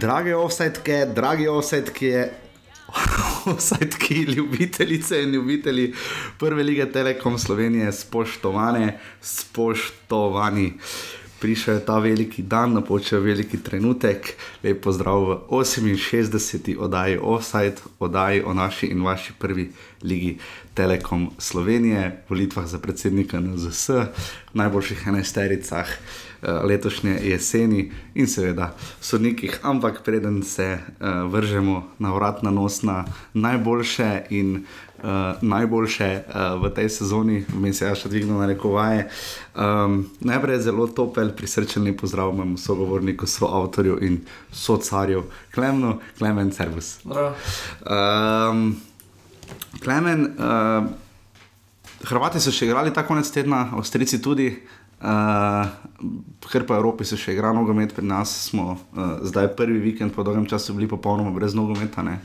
Drage offsetke, dragi offsetke, offsetki, ljubitelice in ljubitelji prve lige Telekom Slovenije, spoštovane, spoštovani. Prišel je ta veliki dan, napočil veliki trenutek. Lep pozdrav v 68. oddaji Offside, oddaji o naši in vaši prvi ligi Telekom Slovenije, volitvah za predsednika NZS, najboljših enajstericah letošnje jeseni in seveda sodnikih. Ampak preden se uh, vržemo na vrat na nos na najboljše in uh, najboljše uh, v tej sezoni, vmes je še dvignil na rekovaje. Um, najprej zelo topel, prisrčen pozdrav mojemu sogovorniku, soavtorju in socarju, Klemenu, Klemen Servus. Um, Klemen, uh, Hrvati so še igrali ta konec tedna, Avstrijci tudi. Uh, ker pa v Evropi se še igra nogomet, pri nas smo uh, zdaj prvi vikend po dolgem času bili popolnoma brez nogometa. Ne?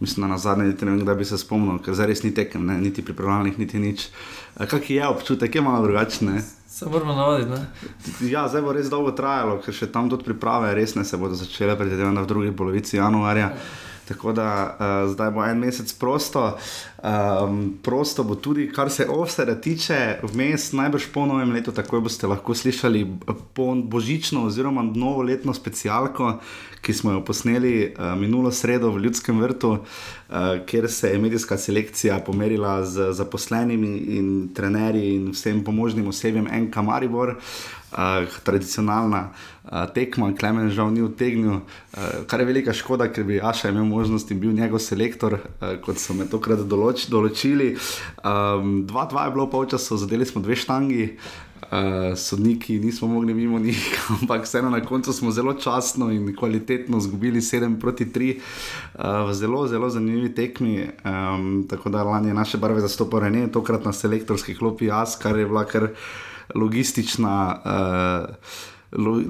Mislim, da na zadnje niti ne vem, kdaj bi se spomnil, ker zdaj res ni tekem, ne? niti pripravljalnih, niti nič. Uh, Kak je občutek, je malo drugačen. Se moramo navaditi. Ja, zdaj bo res dolgo trajalo, ker še tam tudi priprave resne se bodo začele, predvidevam, v drugi polovici januarja. Tako da uh, zdaj bo en mesec prosto. Um, prosto bo tudi, kar se offseda tiče, vmes najbrž po novem letu, tako boste lahko slišali po božično oziroma novoletno specialko, ki smo jo posneli uh, minulo sredo v Ljudskem vrtu, uh, kjer se je medijska selekcija pomerila z zaposlenimi in trenerji in vsem pomožnim osebjem NK Maribor. Uh, tradicionalna uh, tekma, Klemen žal ni utegnil, uh, kar je velika škoda, ker bi Aša imel možnost in bil njegov selektor, uh, kot so me tokrat določ, določili. 2-2 um, je bilo polčasov, zadeli smo dve štangi. Uh, sodniki nismo mogli mimo njih, ampak vseeno na koncu smo zelo časno in kvalitetno izgubili 7 proti 3 uh, v zelo, zelo zanimivi tekmi. Um, tako da lani je naše barve zastopal ne, tokrat na selektorski klopi jaz, kar je bila kar logistična. Uh,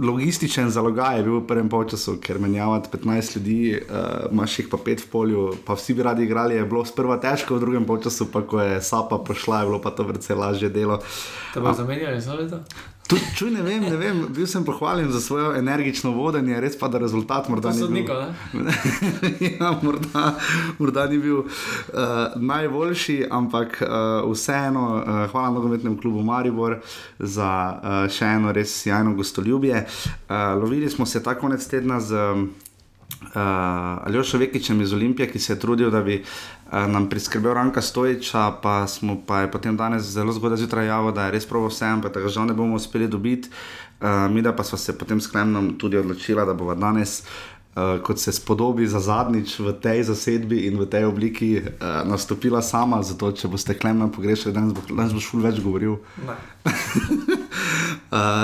Logističen zalogaj je bil v prvem času, ker menjavati 15 ljudi, uh, imaš jih pa 5 v polju, pa vsi bi radi igrali. Je bilo sprva težko, v drugem času pa, ko je sapa prišla, je bilo pa to vrce lažje delo. Te bo zamenjali, zelo Tudi, čuj, ne vem, ne vem, bil sem pohvaljen za svoje energično vodenje, res pa da rezultat morda ni bil. ja, morda, morda ni bil uh, najboljši, ampak uh, vseeno, uh, hvala nogometnemu klubu Maribor za uh, še eno res sjajno gostoljubje. Uh, lovili smo se ta konec tedna z. Uh, Aljošo Vekičem iz Olimpije, ki se je trudil, da bi nam priskrbel Ranka Stojiča, pa smo pa je potem danes zelo zgodaj zjutraj javno, da je res prav vse, ampak da ga žal ne bomo uspeli dobiti. Uh, mi da pa smo se potem s Klemnom tudi odločili, da bomo danes uh, kot se spodobi za zadnjič v tej zasedbi in v tej obliki, uh, nastopila sama. Zato, če boste klemno pogrešali, danes boš ful več govoril. uh,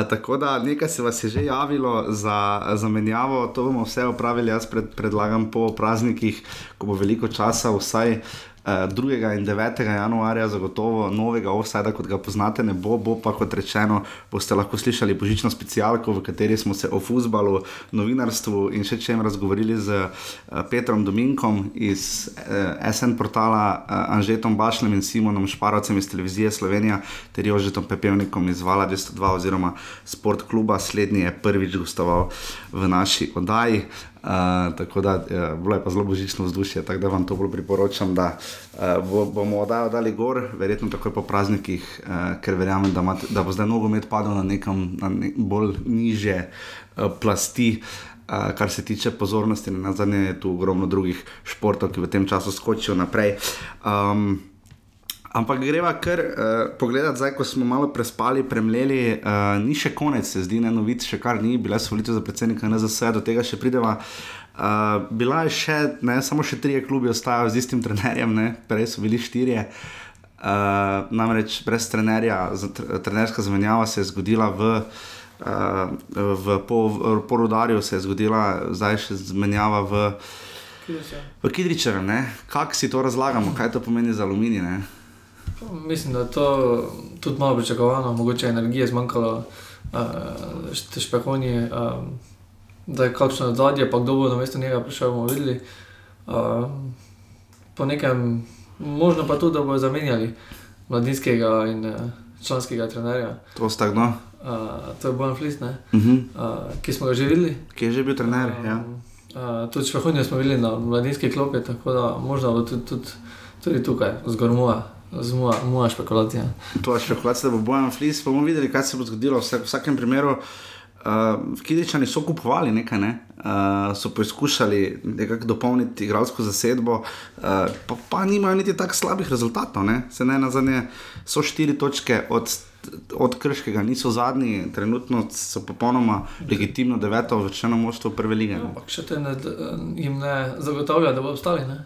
tako da nekaj se vas je že javilo za zamenjavo, to bomo vse opravili. Jaz pred, predlagam po praznikih, ko bo veliko časa, vsaj 2. in 9. januarja, zagotovo novega offsajda, kot ga poznate, ne bo, bo pa kot rečeno, boste lahko slišali božično specialko, v kateri smo se o futbalu, novinarstvu in še čem razgovorili z Petrom Dominkom iz SN portala, Anžetom Bašlem in Simonom Šparovcem iz televizije Slovenija ter Jožetom Pepevnikom iz Vala 202 oziroma Sport kluba. Slednji je prvič gostoval v naši oddaji. Uh, tako da je bilo je pa zelo božično vzdušje, tako da vam to bolj priporočam, da uh, bomo oddajo dali gor, verjetno takoj po praznikih, uh, ker verjamem, da, mat, da bo zdaj nogomet padel na nekam na ne, bolj niže uh, plasti. Uh, kar se tiče pozornosti, na zadnje je tu ogromno drugih športov, ki v tem času skočijo naprej. Um, Ampak greva kar uh, pogledati, zdaj, ko smo malo prespali, premljeli, uh, ni še konec, se zdi, ne novic, še kar ni, bile so volitve za predsednika NZS, do tega še prideva. Uh, bila je še, ne, samo še trije klubi ostajajo z istim trenerjem, ne, prej so bili štirje. Uh, namreč brez trenerja, trenerska zamenjava se je zgodila v, uh, v porodarju, po se je zgodila, zdaj še zamenjava v, v Kidričevu. Kako si to razlagamo, kaj to pomeni za aluminij? Mislim, da je to tudi malo pričakovano, mogoče energije zmanjkalo, uh, špekonje, uh, da je kakšno zadje, pa kdo bo na mestu njega prišel, bomo videli. Uh, po nekem, možno pa tudi, da bodo zamenjali mladinskega in uh, članskega trenerja. To stagno. uh, to je Bojan Flis, ne, Uh -huh. uh, ki smo ga že videli. Ki je že bil trener. Um, Ja. Uh, tudi špehunje smo videli na mladinski klopi, tako da možno bo tudi, tudi, tudi tukaj zgor moja, z moja, moja špekulacija. To je špekulacija, da bo Bojan Flis. Pa bomo videli, kaj se bo zgodilo. Vse, v vsakem primeru, uh, Kidričani so kupovali nekaj, ne? uh, so poskušali nekako dopolniti igralsko zasedbo, uh, pa, pa nimajo niti tako slabih rezultatov. Ne? Se ne na zadnje, so štiri točke od. Od Krškega niso zadnji, trenutno so popolnoma legitimno deveto vrščeno moštvo prve lige. ne. Ampak še te ne, jim ne zagotavlja, da bodo ostali. Ne?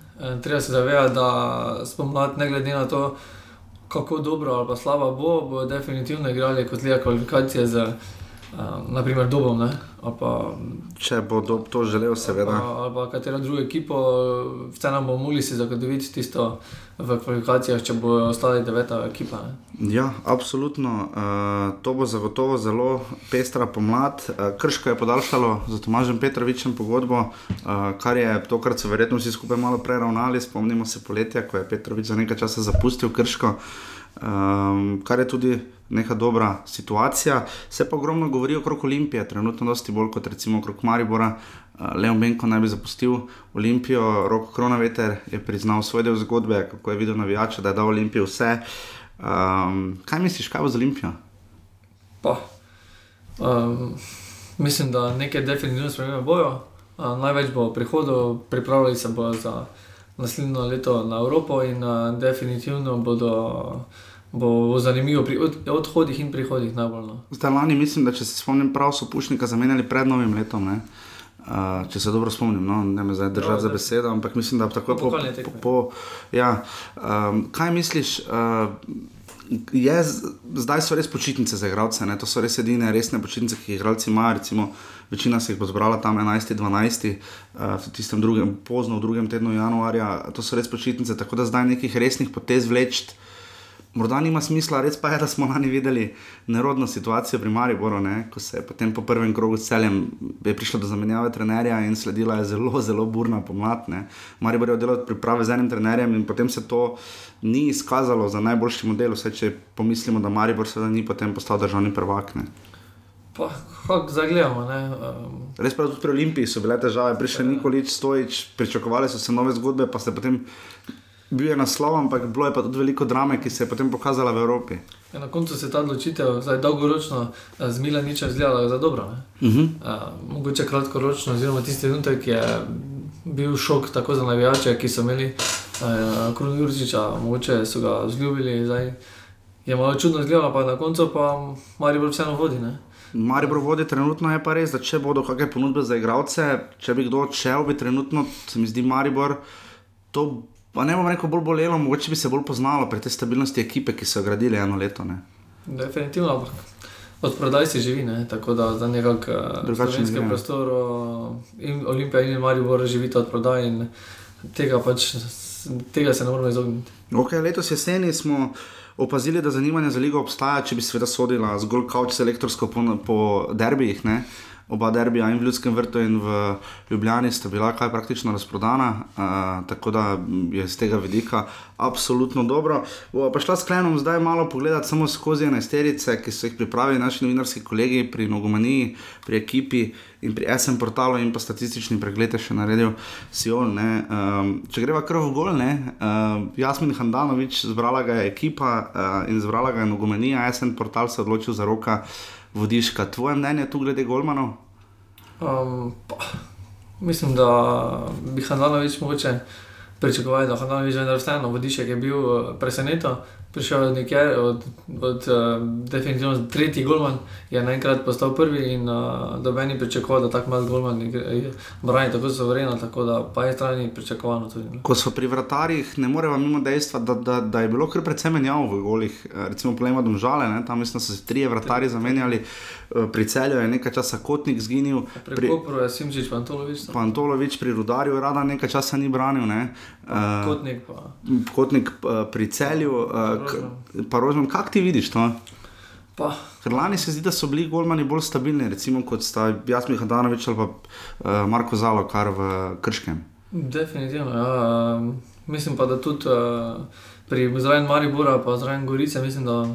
Treba se zavedati, da spomladi, ne glede na to, kako dobro ali pa slaba bo, bodo definitivno igrali kot liga kvalifikacije z uh, naprimer Dobom. Ne? Pa, Če bo do, to želel, seveda. ali, ali pa katero drugo ekipo, vseeno bomo mogli si zagotoviti tisto v kvalifikacijah, če bo ostali deveta ekipa. Ne? Ja, absolutno. Uh, to bo zagotovo zelo pestra pomlad. Uh, Krško je podaljšalo za Tomažem Petrovičem pogodbo, uh, kar je tokrat so verjetno vsi skupaj malo preravnali. Spomnimo se poletja, ko je Petrovič za nekaj časa zapustil Krško. Um, kar je tudi neka dobra situacija. Se pa ogromno govori okrog Olimpije, trenutno dosti bolj kot recimo okrog Maribora. Uh, Leon Benko naj bi zapustil Olimpijo, Rok Kronaveter je priznal svoj del zgodbe, kako je videl navijača, da je dal Olimpiji vse. Um, kaj misliš, kaj bo z Olimpijo? Pa, um, mislim, da neke definitivne spremembe bojo. Uh, največ bo prihodov, pripravljali se bodo za naslednjo leto na Evropo in uh, definitivno bodo. Bo zanimivo pri od, odhodih in prihodih najbolj. No. Zdaj lani mislim, da če se spomnim prav, so Pušnika zamenjali pred novim letom. Ne? Uh, če se dobro spomnim, no, ne me zdaj držati za besedo, ampak mislim, da takoj Po po. po, ja, um, kaj misliš? Uh, Je, zdaj so res počitnice za igralce, ne? to so res edine resne počitnice, ki jih igralci imajo. Recimo, večina se jih bo zbrala tam 11, 12, uh, v tistem drugem, pozno v drugem tednu januarja. To so res počitnice, tako da zdaj nekih resnih potez vleč. Morda nima smisla, res pa je, da smo lani videli nerodno situacijo pri Mariboru, ne? ko se je potem po prvem krogu s celjem je prišlo do zamenjave trenerja in sledila je zelo, zelo burna pomlad. Ne? Maribor je oddelal priprave z enim trenerjem in potem se to ni izkazalo za najboljši model, vse če pomislimo, da Maribor seveda ni potem postal državni prvak. Ne? Pa, kako zdaj gledamo? ne, Um, Res pa tudi pri Olimpiji so bile težave, prišel Nikolič, Stojič, pričakovali so se nove zgodbe, pa se potem bil je naslov, ampak bilo je pa tudi veliko drame, ki se je potem pokazala v Evropi. ja, na koncu se je ta odločitev zdaj dolgoročno uh, z Milaničem izgledala za dobro. ne. Uh -huh. Uh, mogoče kratkoročno, oziroma tisti trenutek je bil šok tako za navijače, ki so imeli uh, Krona Jurčiča, mogoče so ga vzljubili, zdaj je malo čudno izgledalo, pa na koncu pa Maribor vseeno vodi. Ne? Maribor vodi trenutno, je pa res, da če bodo kakšne ponudbe za igralce, če bi kdo odšel, bi trenutno, se mi zdi, Maribor, to pa ne bom rekel bolj bolelo, mogoče bi se bolj poznalo pri tej stabilnosti ekipe, ki so jo gradili eno leto. Ne. Definitivno, ampak od prodaj se živi, ne? tako da za nekak uh, Drugače ne slovenskem gre. prostoru in Olimpija in Maribor živita od prodaj in tega pač tega se ne moremo izogniti. Okay, letos jeseni smo opazili, da zanimanje za ligo obstaja, če bi seveda sodila zgolj kauč selektorsko po, po derbijih. Ne? Oba derbija in v Ljudskem vrtu in v Ljubljani sta bila kaj praktično razprodana, uh, tako da je z tega vidika absolutno dobro. Bova pa šla s klenom zdaj malo pogledati samo skozi enajsterice, ki so jih pripravili naši novinarski kolegi pri Nogomaniji, pri ekipi in pri SM portalu in pa statistični pregled še naredil Sion. ne. Um, če greva kar v gol, ne, uh, Jasmin Handanovič, zbrala ga je ekipa uh, in zbrala ga je Nogomanija, SM portal se je odločil za roka vodiška. Tvoje mnenje tu glede Golmanov? Um, pa, mislim, da bi Hananovič mogoče pričakovali, da Hananovič vendar vseeno vodišek je bil uh, presenečen. Prišel je nekje od, od uh, definitivno tretji golman, je naenkrat postal prvi in uh, dobeni pričakoval, da tako mlad golman je- brani tako sovereno, tako da pa je strani pričakovano tudi. no. Ko so pri vratarjih, ne moremo mimo dejstva, da, da, da je bilo kar precej menjav v golih. Eh, Recimo, plema Domžale, ne, tam mislim, da so se trije vratarji zamenjali, Eh, pri celju je nekaj časa Kotnik zginil, Pri pri Kopru je Simčič, Pantolovič, no. Pantolovič pri Rudarju, rada nekaj časa ni branil. Ne. Eh, Kotnik pa. Kotnik eh, pri celju, eh, k- pa Rožman, kako ti vidiš to? pa Ker lani se zdi, da so bili golmani bolj stabilni, recimo kot sta Jasmin Hadanovič ali pa uh, Marko Zalo, kar v Krškem. Definitivno. Ja. Um, mislim pa, da tudi uh, pri zraven Maribora, pa zraven Gorice, mislim, da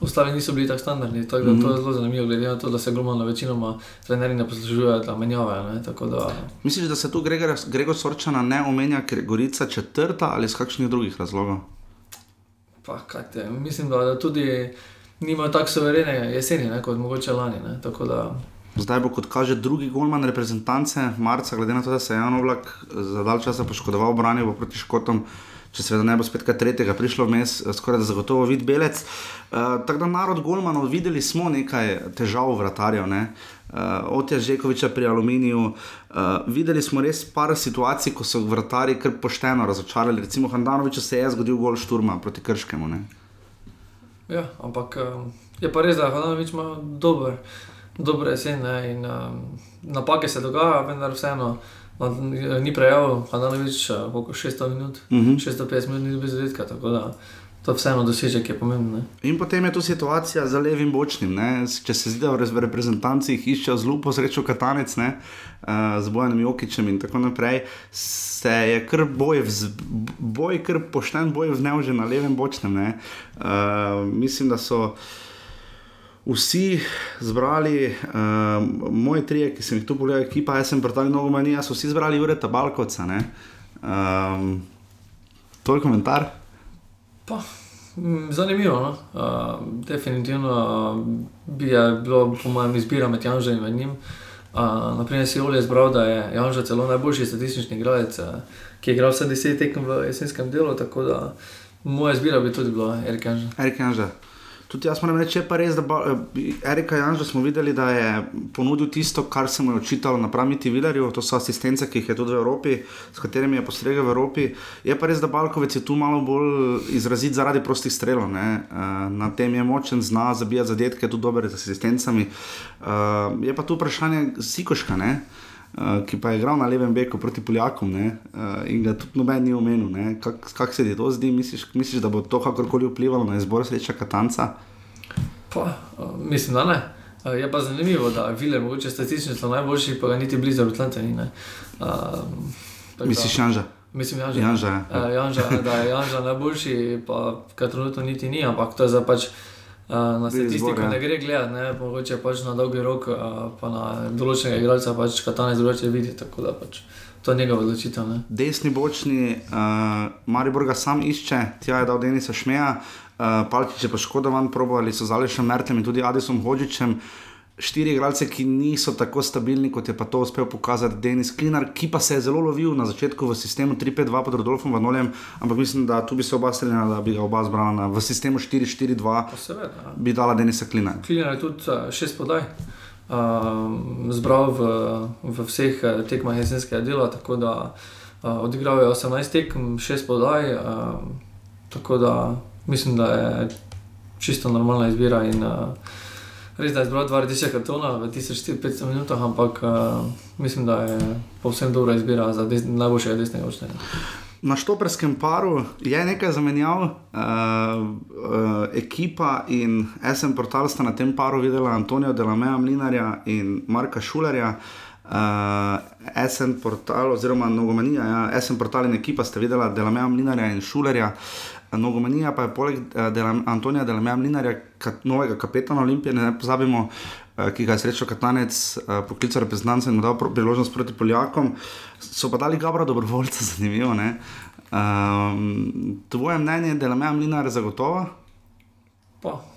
ostali niso bili tako standardni. Tako da mm -hmm. to je zelo zanimivo, glede na to, da se gromno večinoma trenerji ne poslužujejo, da menjavajo. Da... Misliš, da se tu Gregor, Gregor Sorčana ne omenja, ker je Gorica četrta ali iz kakšnih drugih razlogov? Pa, kaj te, mislim, da, da tudi nimajo tako suverene jeseni, ne, kot mogoče lani. Ne? Tako da Zdaj bo, kot kaže, drugi golman reprezentance, marca, glede na to, da se je Jan Oblak za dalj časa poškodoval, branil bo proti Škotom. Če se ne bo spet kaj tretjega prišlo vmes, skoraj da zagotovo vid belec. Uh, tako da narod Golmanov videli smo nekaj težav vratarjev, ne? Uh, od Ježekoviča pri Aluminiju. Uh, videli smo res par situacij, ko so vrtari kar pošteno razočarali. Recimo Handanoviča se je zgodil gol šturma proti Krškemu. Ne? Ja, ampak je pa res, da Handanovič ima dober dobro jesen ne, in um, napake se dogajajo, vendar vseeno. Ni prejel, več, koliko 600 minut, uh -huh. 650 minut, ni bil zadetka, tako da to vseeno dosežek je pomemben. In potem je tu situacija za levim bočnim. Ne? Če se da v reprezentanciji iščejo zelo posrečo katanec ne? uh, z bojem Jokičem in tako naprej, se je kar boj, vz, boj kar pošten boj vnev že na levem bočnem. Uh, mislim, da so vsi zbrali, um, moji trije, ki sem jih tu pogledal, ekipa, jaz sem prtal mnogo manj, so vsi zbrali ure tabalkovca. Um, to je komentar. Pa. Zanimivo. No? Uh, definitivno bi bilo, po mojem, izbira med Janžem in njim. Uh, naprimer, si Olje izbral, da je Janža celo najboljši statistični igralec, uh, ki je igral vse deset tekem v jesenskem delu. Tako da moja izbira bi tudi bila Erik Janža. Erik Janža. Tudi jaz moram reči, pa res, da je Erika Janža smo videli, da je ponudil tisto, kar se mu je očitalo na pramiti Vidarju, to so asistence, ki jih je tudi v Evropi, s katerimi je postregel v Evropi. Je pa res, da Balkovec je tu malo bolj izrazit zaradi prostih strelov. Ne? Eh, na tem je močen, zna zabijati zadetke, tudi dobre z asistencami. Eh, je pa tu vprašanje Sikoška. Ne? Uh, ki pa je igral na levem beku proti Poljakom uh, in ga tudi noben ni omenil. Kako kak se ti to zdi? Misliš, misliš, da bo to kakorkoli vplivalo na izbor sreča Katanca? Pa, uh, mislim, da ne. Uh, je pa zanimivo, da je Viler, mogoče statistično najboljši, pa ga niti blizu Atlante ni. Uh, misliš, Janža? Mislim, Janža, Janža, ja. uh, Janža, da je Janža najboljši, pa ga trenutno niti ni, ampak to je za pač. Na statistiko ne gre gledati, ne, mogoče pač na dolgi rok, pa na določenega igralca, pač katane drugače vidi. Tako da pač to je njegova odločitev. Desni bočni, uh, Maribor ga sam išče, tja je dal Denisa Šmeja, uh, Palčič je poškodovan, probali so z Alešem Mertem in tudi Adisom Hodžičem. Uh, štiri igralce, ki niso tako stabilni, kot je pa to uspel pokazati Denis Klinar, ki pa se je zelo lovil na začetku v sistemu 3-5-2 pod Rodolfom Vanoljem, ampak mislim, da tu bi se oba strinjala, da bi ga oba zbrala v sistemu 4-4-2, bi dala Denisa Klinar. Klinar je tudi šest podaj. Uh, zbral v, v vseh tekmah jesenskega dela, tako da uh, odigral je 18 tekem, 6 podaj. Uh, tako da mislim, da je čisto normalna izbira. In, uh, Res da je zbral 2000 kartona v 1500 minutah, ampak uh, mislim, da je povsem dobra izbira za des, najboljšega desnega učenja. Na štoperskem paru je nekaj zamenjav, uh, uh, ekipa in SM portal sta na tem paru videla Antonijo Delameja Mlinarja in Marka Šulerja. Uh, SM portal, oziroma Nogomanija, ja, SM portal in ekipa sta videla Delameja Mlinarja in Šulerja. Nogomanija pa je poleg uh, Delam, Antonija Delameja Mlinarja, kat, novega kapetana Olimpije, ne pozabimo, uh, ki ga je srečal Katanec, uh, poklical reprezentance in mu dal priložnost proti Poljakom, so pa dali Gabra dobrovoljca, zanimivo. Um, tvoje mnenje Delameja Mlinar zagotovo? Pa.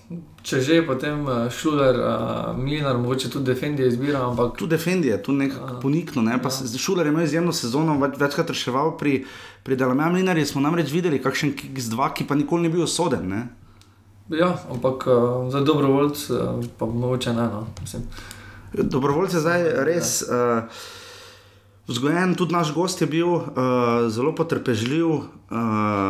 Če že potem šuler, uh, mlinar, mogoče tudi defendije izbira. Ampak... Tu defendije, tu nekako ponikno. Ne? Ja. Šuler je imel izjemno sezono, več, večkrat reševal pri, pri Delameju Mlinarju. Smo namreč videli, kakšen X2, ki pa nikoli ni bil soden. Ne? Ja, ampak uh, za dobrovoljce, uh, pa mogoče ne. No, dobrovoljce zdaj res. Uh, Vzgojen, tudi naš gost je bil uh, zelo potrpežljiv, uh,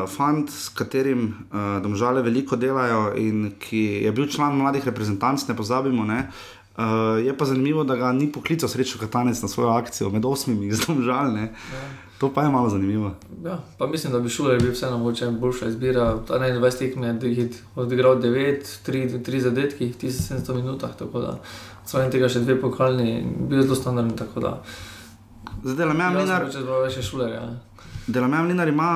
fant, s katerim uh, domžale veliko delajo in ki je bil član mladih reprezentanc, ne pozabimo. Ne? Uh, je pa zanimivo, da ga ni poklical srečo Katanec na svojo akcijo med osmimi iz domžalne. Ja. To pa je malo zanimivo. Ja, pa mislim, da bi šule bil vseeno mogoče boljša izbira. Ta 21 tekme je odigral 9, 3, 3 zadetki v 1700 minutah, tako da so tega še dve pokalni, bil zelo standardni. Zdaj, Lamea Mlinar. Če zdaj še šuler. Ja. Lamea Mlinar ima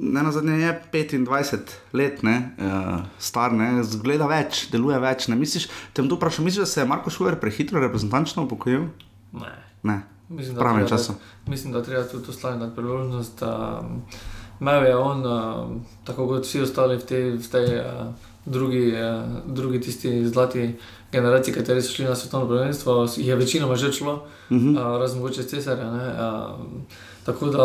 ne na zadnje je 25 let, ne, uh, star, ne, zgleda več, deluje več. Ne. Misliš, tem tu vprašam, misliš, da se je Marko Šuler prehitro reprezentančno upokojil? Ne. Ne. Mislim, V pravem času. Mislim, da treba tudi ustvariti nad priložnost. Um, Imel je on, um, tako kot vsi ostali v tej, v tej uh, drugi, uh, drugi tisti zlati generaciji, kateri so šli na svetovno prvenstvo, je večinoma že šlo, Mhm. uh, razen mogoče cesarja. ne, Um, tako da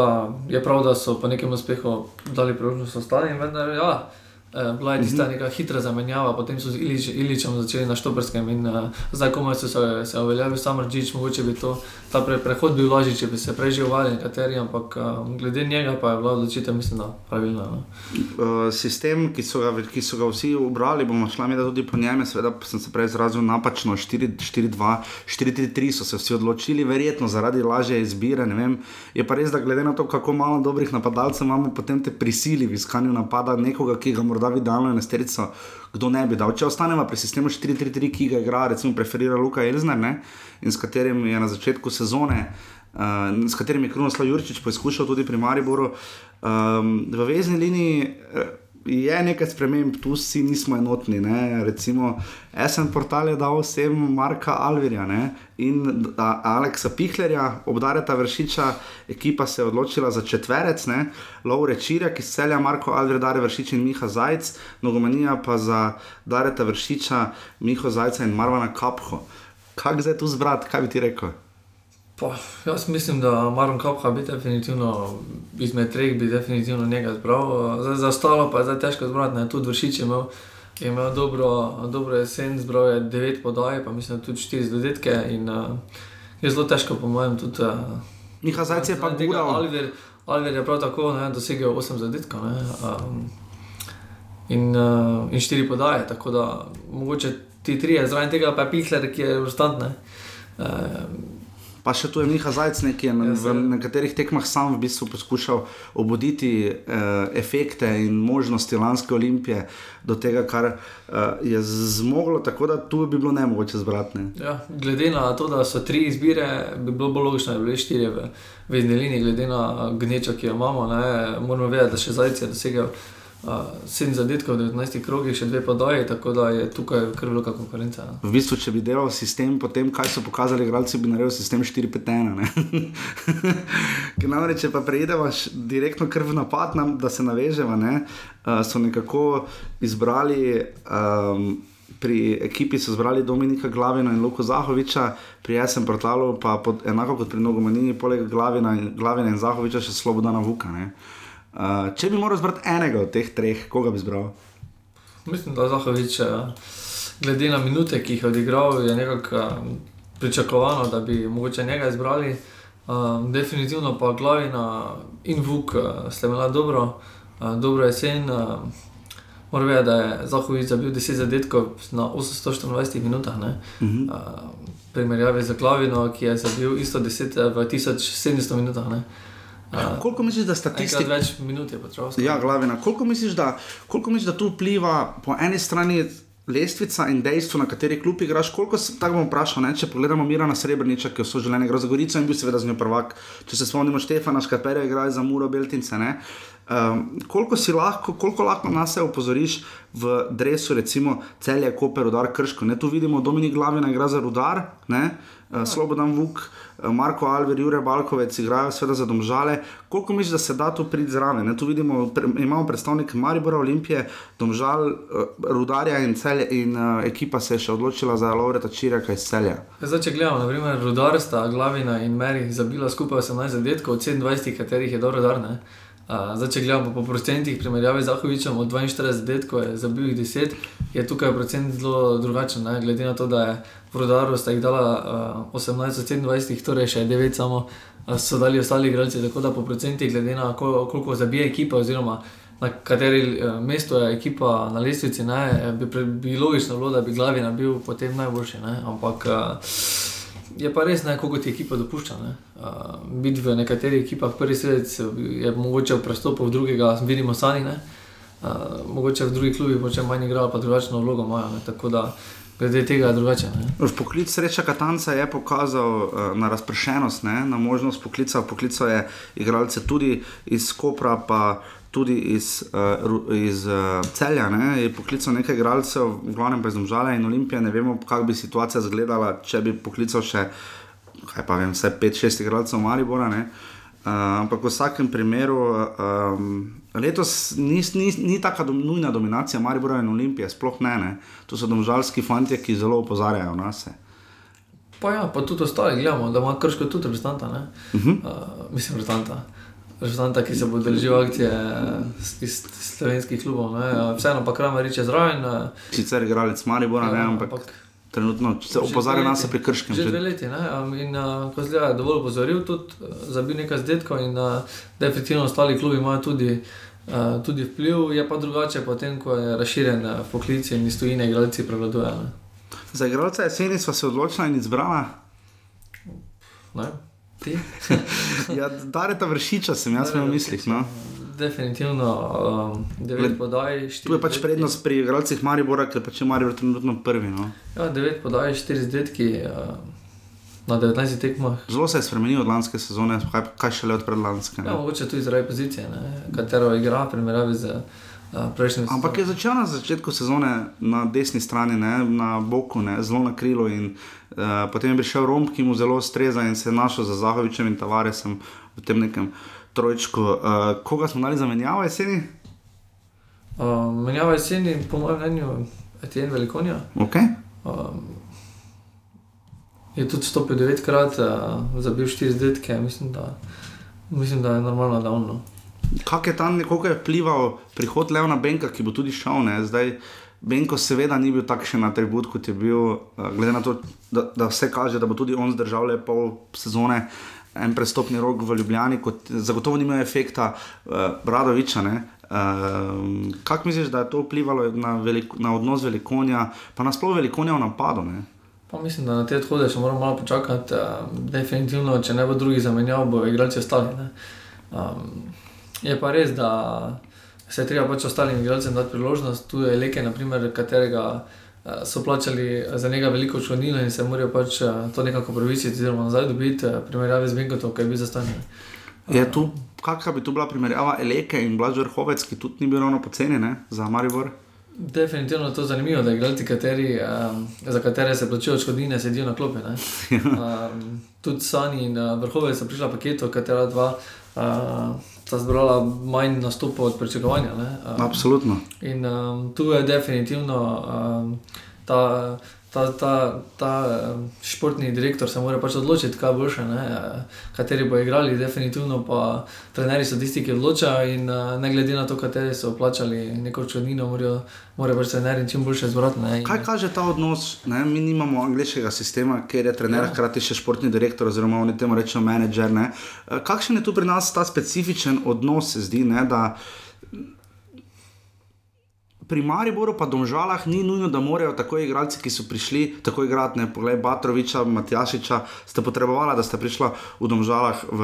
je prav, da so po nekem uspehu dali priložnost ostalim, vendar ja. Eh, Bila je tista neka hitra zamenjava, potem so z Ilič, Iličem začeli na Štoprskem in uh, zdaj komaj so se, se uveljavili sam Rčič, mogoče bi to, ta pre, prehod bil lažji, če bi se preživljali nekateri, ampak uh, glede njega pa je bila odločitev, mislim, da pravilna. No. Uh, sistem, ki so, ga, ki so ga vsi ubrali, bomo šla mi da tudi po njem. Seveda sem se prej izrazil napačno, 4-2, 4-3 so se vsi odločili, verjetno zaradi lažje izbire. ne vem. Je pa res, da glede na to, kako malo dobrih napadalcev imamo, potem te prisili v iskanju napada nekoga, ki ga morda v idealno enesterico, kdo ne bi dal. Če ostanemo pri sistemu 4-3-3, ki ga igra, recimo preferira Luka Elzner ne? in s katerim je na začetku sezone. Uh, s katerim je Krunoslav Jurčič poskušal tudi pri Mariboru. Um, v vezni liniji uh, je nekaj sprememb, tu si nismo enotni. Ne? Recimo, SN portal je dal vsem Marka Alvirja ne? in a, Aleksa Pihlerja, obdareta vršiča, ekipa se je odločila za četverec, ne? Lovre Čirja, ki selja Marko Alvir, Dare Vršič in Miha Zajc, nogomanija pa za Dareta Vršiča, Miho Zajca in Marvana Kapho. Kaj zdaj tu zbrati, kaj bi ti rekel? Pa, jaz mislim, da Maron Kapha bi definitivno izmed treh bi definitivno njega zbral. Zdaj, za ostalo pa je zdaj težko zbrati. Ne. Tudi Vršič je imel, je imel dobro, dobro jesen, zbral je devet podaj, pa mislim, tudi štiri zadetke. In, uh, je zelo težko, po mojem, tudi. Uh, Miha Zajc je pa gural. Alver, Alver je prav tako ne, dosegel osem zadetkov. Ne, um, in, uh, in štiri podaje, tako da mogoče ti trije, zraven tega pa je Pihler, ki je vrstantne. Uh, Pa še tu je Miha Zajc, ki je na, v nekaterih tekmah sam v bistvu poskušal obuditi eh, efekte in možnosti lanske olimpije do tega, kar eh, je zmoglo, tako da tu bi bilo ne mogoče zbrati. Ne. Ja, glede na to, da so tri izbire, bi bilo bolj logično, da bi bile štiri v vezni liniji, glede na gnečo, ki jo imamo. Ne, moramo vedeti, da še Zajec je dosegel uh, sedem zadetkov v 19 krogih, še dve podaji, tako da je tukaj kar velika konkurenca. ne. V bistvu, če bi delal sistem, potem kaj so pokazali igralci, bi naredil sistem 4-5-1. Ker namreč, če pa preidemo direktno kar v napad, nam, da se navežemo, ne, uh, so nekako izbrali. Um, Pri ekipi so zbrali Dominika Glavina in Luko Zahoviča, pri SM portalu pa pod, enako kot pri Nogomanini, poleg Glavina in, Glavina in Zahoviča še Slobodana Vuka. ne. Uh, če bi moral zbrati enega od teh treh, koga bi zbral? Mislim, da Zahovič, eh, glede na minute, ki jih je odigral, je nekako eh, pričakovano, da bi mogoče njega izbrali. Um, definitivno pa Glavina in Vuk uh, sta imela dobro, uh, dobro jesen. Uh, Moram vedeti, da je Zahovič zabil 10 zadetkov na 824 minutah. Ne? Uh -huh. Uh, primerjavi z Glavino, ki je zabil isto 10 v 1700 minutah. Ne? Uh, Koliko misliš, da statistika? Več minut je potreboval. Ja, glavina. Koliko misliš, da, koliko misliš, da tu vpliva po eni strani lestvica in dejstvo, na kateri klub igraš? Koliko se tako bom vprašal, ne? če pogledamo Mirana Srebrniča, ki je vso življenje igral za Gorico in bil seveda z njo prvak. Če se spomnimo Štefana Škaperja, igra za Muro Beltince. Ne? Um, koliko si lahko, koliko lahko nas se opozoriš v dresu, recimo celje, Koper, Rudar, Krško. Ne? Tu vidimo Dominik Glavina, igra za Rudar, ne? Uh, Slobodan Vuk, Marko Alver, Jure Balkovec igrajo seveda za domžale. Koliko misliš, da se da tu priti zraven? Ne? Tu vidimo, pre, imamo predstavnike Maribora, Olimpije, domžal, uh, Rudarja in, celje, in uh, ekipa se je še odločila za Lovreta Čirjaka iz celja. Zdaj, če gledamo, naprimer, Rudarsta, Glavina in Meri zabila skupaj 18 zadetkov, od 27, katerih je dobro darne. Uh, zdaj, če gledamo po procentih, primerjavi z Zahovičem, od 42 zadetkov je zabil jih 10, je tukaj procent zelo drugačen. Ne? Glede na to, da je v Rudaru sta jih dala uh, 18 od 27, torej še 9 samo uh, so dali ostali igralci. Tako da po procentih, glede na kol koliko zabije ekipa, oziroma na kateri uh, mestu je ekipa na lestvici, ne, bi, bi logično bilo, da bi Glavina bil potem najboljši. Ne? Ampak uh, je pa res, ne, koliko ti ekipa dopušča. Ne? Uh, biti v nekaterih ekipah prvi sredec je mogoče v prestopu, v drugega vidimo sami. ne. Uh, mogoče v drugih klubih mogoče manj igrajo, pa drugačno vlogo imajo. ne. Tako da glede tega je drugače. Ne? Poklic sreča Katanca je pokazal uh, na razpršenost, ne, na možnost poklica. Poklical je igralce tudi iz Kopra, pa tudi iz, uh, iz uh, celja, ne, je poklical nekaj igralcev, v glavnem pa iz Domžale in Olimpije. Ne vemo, kako bi situacija izgledala, če bi poklical še, kaj pa vem, vse 5-6 igralcev Maribora. Ne. Uh, ampak v vsakem primeru, um, letos ni, ni, ni tako dom, nujna dominacija Maribora in Olimpije, sploh ne, ne. To so domžalski fanti, ki zelo opozarjajo na se. Pa ja, pa tudi ostali gledamo, da ima krško tudi reprezentanta. Uh -huh. uh, mislim, reprezentanta. Reprezentanta, ki se bo držal akcije iz, iz slovenskih klubov. Ne. Vseeno pa Kramer reče zraven. Uh, Sicer igralec Maribora, ne, ampak. ampak Trenutno se opozarja na se pri krškem. Že dve leti. Ne? In uh, ko zdaj je dovolj opozoril, tudi uh, za bi nekaj zdetko in uh, definitivno ostali klubi imajo tudi, uh, tudi vpliv, je pa drugače potem, ko je razširjen uh, poklic in iz tujine igralci prevladujejo. Za igralca jeseni smo se odločili in izbrali. ja, Dareta vršiča sem jaz v mislih. No? Definitivno, um, devet podaj. Tu je pač prednost pri igralcih Maribora, ker pač je Maribor trenutno prvi. No? Ja, devet podaj, štiri zdetki. Uh, Na 19 tekmah. Zelo se je spremenil od lanske sezone, kaj, kaj še le od predlanske. Ja, mogoče tudi zaradi pozicije, ne? katero igra, primerjavi z uh, prejšnjim. Ampak je začel na začetku sezone na desni strani, ne, na boku, ne, zelo na krilu. In, potem je prišel Romp, ki mu zelo ustreza in se je našel za Zahovičem in Tavaresem v tem nekem trojčku. Uh, koga smo dali za menjavo jeseni? Uh, menjava jeseni, po mojem mnenju, je Etienne Velikonja. Okay. Um, je tudi stopil devetkrat, uh, zabil štiri zdetke, mislim, mislim, da je normalno, da ono kako je tam nekoga vplival prihod Leona Benka, ki bo tudi šel. Ne? Zdaj, Benko seveda ni bil takšen atribut, kot je bil, uh, glede na to, da, da vse kaže, da bo tudi on zdržal le pol sezone. En prestopni rok v Ljubljani, kot zagotovo nima efekta uh, Bradoviča. Uh, Kako misliš, da je to vplivalo na, veliko, na odnos velikonja, pa nasplošno velikonja v napadu? Mislim, da na te odhode še moramo malo počakati. Uh, definitivno, če ne bo drugi zamenjal, bo igralci ostali. Um, Je pa res, da se je treba pač ostalim igralcem dati priložnost. Tu je Leke, naprimer, katerega uh, so plačali za njega veliko članilo in se morajo pač uh, to nekako pravici, oziroma nazaj dobiti, primerjavi z Benkotom, ki je bil zastanjen. Je tu, kakšna bi tu bila primerjava Eleke in Blažer Hovec, ki tudi ni bil ravno poceni za Maribor? Definitivno je to zanimivo, da igralci, kateri, um, za katere se plačujejo odškodnine, sedijo na klopi. um, tudi Sani in uh, Vrhovec so prišla paketo, katera dva. Uh, sta zbrala manj nastopov od pričakovanja. Um, Absolutno. In um, tu je definitivno um, ta, ta, ta, ta športni direktor se mora pač odločiti, kaj boš, kateri bo igrali. Definitivno pa trenerji so tisti, ki odločajo in uh, ne glede na to, kateri so plačali neko črnino, morajo mora pač trenerji čim boljše zbrati. Kaj kaže ta odnos? Ne? Mi nimamo angliškega sistema, ker je trener ja. hkrati še športni direktor, oziroma oni temu rečejo menedžer. Ne? Kakšen je tu pri nas ta specifičen odnos, se zdi, ne? da pri Mariboru, pa domžalah, ni nujno, da morajo tako igralci, ki so prišli, tako igrati, ne poglej, Batroviča, Matjašiča, ste potrebovali, da ste prišli v domžalah v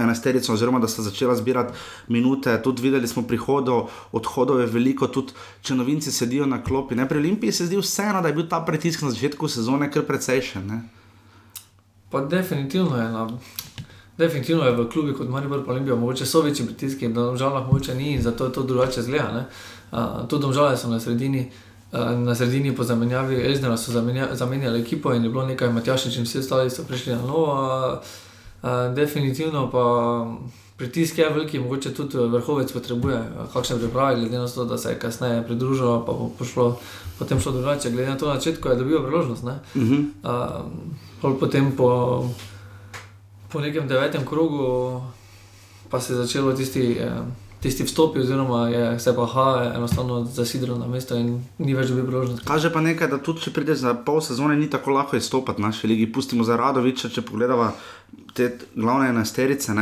enesterico, oziroma da ste začeli zbirati minute. Tudi videli smo prihodov, odhodov je veliko, tudi če novinci sedijo na klopi. Ne? Pri Olimpiji se zdi vseeno, da je bil ta pritisk na začetku sezone kar precejšen. Ne? Pa definitivno je. No. Definitivno je v klubi kot Maribor, pa Olimpijo, mogoče so večji pritiski, da žalah mogoče ni in zato je to drugače zgleda. Uh, tudi domžale so na sredini, uh, na sredini po zamenjavi Elžnera so zamenja, zamenjali ekipo in je bilo nekaj Matjašič in vsi ostali so prišli na novo. Uh, uh, definitivno pa pritisk je veliki, mogoče tudi vrhovec potrebuje kakšne priprave, glede na to, da se je kasneje pridružil, pa bo pošlo potem šlo drugače. Glede na to, na začetku je dobil priložnost. Uh -huh. uh, potem po, po nekem devetem krogu pa se je začelo tisti. Uh, tisti vstopi, oziroma je se pa ha, enostavno zasidro na mesto in ni več dobil priložnosti. Kaže pa nekaj, da tudi če prideš za pol sezone, ni tako lahko izstopati na naši ligi. Pustimo za Radoviča, če pogledamo te glavne enesterice.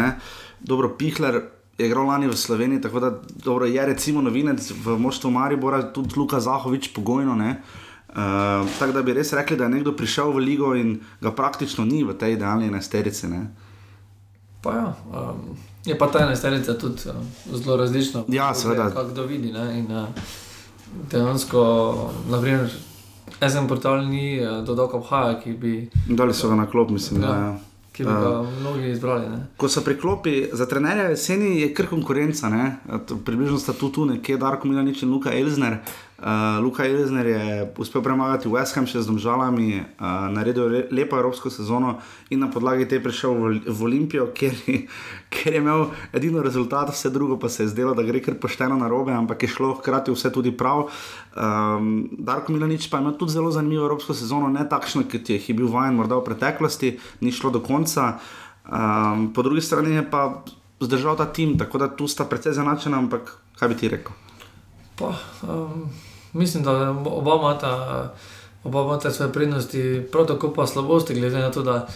Dobro, Pihler je igral lani v Sloveniji, tako da dobro, je recimo novinec v moštvu Maribora, tudi Luka Zahovič, pogojno. Ne? Uh, tako da bi res rekli, da je nekdo prišel v ligo in ga praktično ni v tej idealni enesterici. Pa ja. Um... Je pa ta ena starica tudi uh, zelo različna. Ja, seveda. Kako kdo vidi. Ne? In uh, dejansko, naprimer, SM portal ni uh, dodal obhaja, ki bi. Dali so ga na klop, mislim. Ja. Da, ja. ki bi ga mnogi izbrali. Ne. Ko so priklopi za trenerja jeseni, je kar konkurenca. Ne? Približno sta tu, tu nekje Darko Milanič in Luka Elzner. Uh, Luka Elzner je uspel premagati West Ham še z domžalami, uh, naredil le- lepo evropsko sezono in na podlagi te prišel v, v Olimpijo, kjer, je- kjer je imel edino rezultat, vse drugo pa se je zdelo, da gre kar pošteno na robe, ampak je šlo hkrati vse tudi prav. Um, Darko Milanič pa ima tudi zelo zanimivo evropsko sezono, ne takšno, kot je, je bil vajen morda v preteklosti, ni šlo do konca. Um, po drugi strani je pa zdržal ta tim, tako da tu sta precej zanačena, ampak kaj bi ti rekel? Pa, um, mislim, da oba imata, oba imata svoje prednosti, prav tako pa slabosti, glede na to, da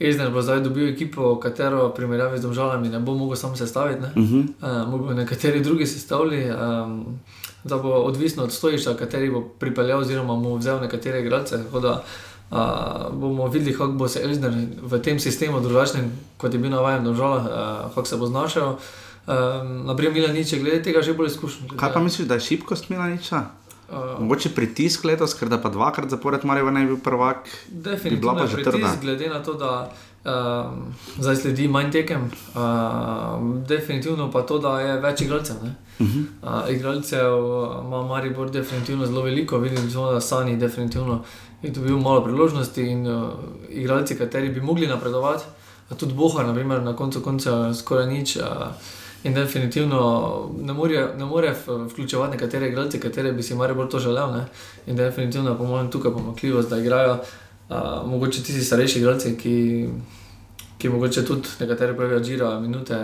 Ezner bo zdaj dobil ekipo, katero v primerjavi z državami ne bo mogel sam sestaviti. Ne? Uh -huh. Uh, Mogoče nekateri drugi sestavili, um, da bo odvisno od stojišča, kateri bo pripeljal, oziroma mu vzel nekatere igralce. Tako da uh, bomo videli, kako bo se Elžir v tem sistemu drugačen, kot je bil navaden do žala, uh, kako se bo znašel. Um, Naprej Milanič je glede tega že bolj izkušen. Kaj pa misliš, da je šibkost Milaniča? Uh, Mogoče pritisk letos, ker da pa dvakrat zapored Marijo ne bi bil prvak. Definitivno bila pa že pritisk, trda. glede na to, da um, zdaj sledi manj tekem, uh, definitivno pa to, da je več igralcev. ne. Uh -huh. Uh, igralcev ima Maribor definitivno zelo veliko, vidim samo, da Sani definitivno je dobil malo priložnosti in uh, igralci, kateri bi mogli napredovati, tudi Bohar, naprimer, na koncu konca skoraj nič. Uh, In definitivno ne more, ne more vključevati nekatere igralce, katere bi si Maribor to želel. Ne? In definitivno je po mojem tukaj pomakljivost, da igrajo uh, mogoče tisti starejši igralci, ki, ki mogoče tudi nekateri pravijo, da žirajo minute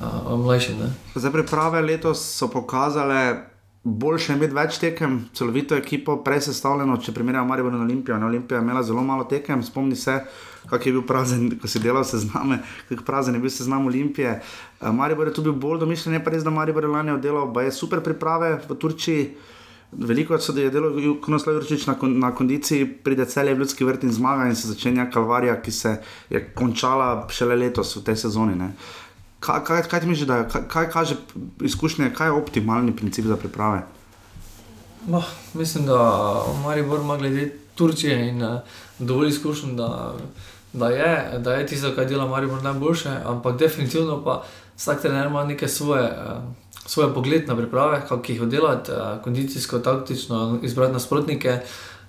uh, uh, mlajši. Ne? Zdaj priprave letos so pokazale, boljše je imeti več tekem, celovito ekipo, prej sestavljeno, če primerjamo Marijo in Olimpijo. Ne, Olimpija je imela zelo malo tekem, spomni se, kak je bil prazen, ko si delal sezname, kako prazen je bil seznam Olimpije. Uh, Maribor je tu bil bolj domišljen, je pa res, da Maribor je lani oddelal, pa je super priprave v Turčiji. Veliko se je delo, Krunoslav Jurčič na, kon- na kondiciji, pride celje v ljudski vrt in zmaga in se začenja kalvarija, ki se je končala šele letos v tej sezoni. Ne. Kaj, kaj, kaj ti misliš, da kaj, kaj kaže izkušnje, kaj je optimalni princip za priprave? No, mislim, da Maribor ima glede Turčije in uh, dovolj izkušen, da, da, je, da je tisto, kar dela Maribor najboljše, ampak definitivno pa vsak trener ima neke svoje, uh, svoje pogled na priprave, kako jih oddelati, uh, kondicijsko, taktično, izbrati nasprotnike.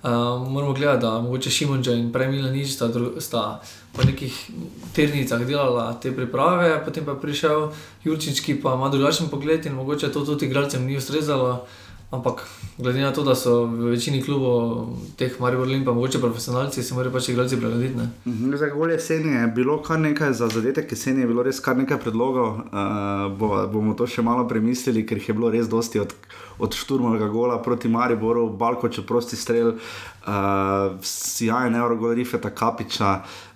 Uh, moramo gledati, da mogoče Šimunča in Premila nič sta, sta po nekih ternicah delala te priprave, potem pa je prišel Jurčič, ki pa ima drugačen pogled in mogoče to tudi igralcem ni ustrezalo. Ampak glede na to, da so v večini klubov teh Maribor Limpa, mogoče profesionalci, se morajo pač igralci prilagoditi. Mhm, Za gol jeseni je bilo kar nekaj, za zadetek jeseni je bilo res kar nekaj predlogov. Uh, bo, bomo to še malo premislili, ker jih je bilo res dosti od, od šturmovega gola proti Mariboru, Balko, če prosti strel, uh, sjajen Eurogol Rifeta Kapiča. Uh,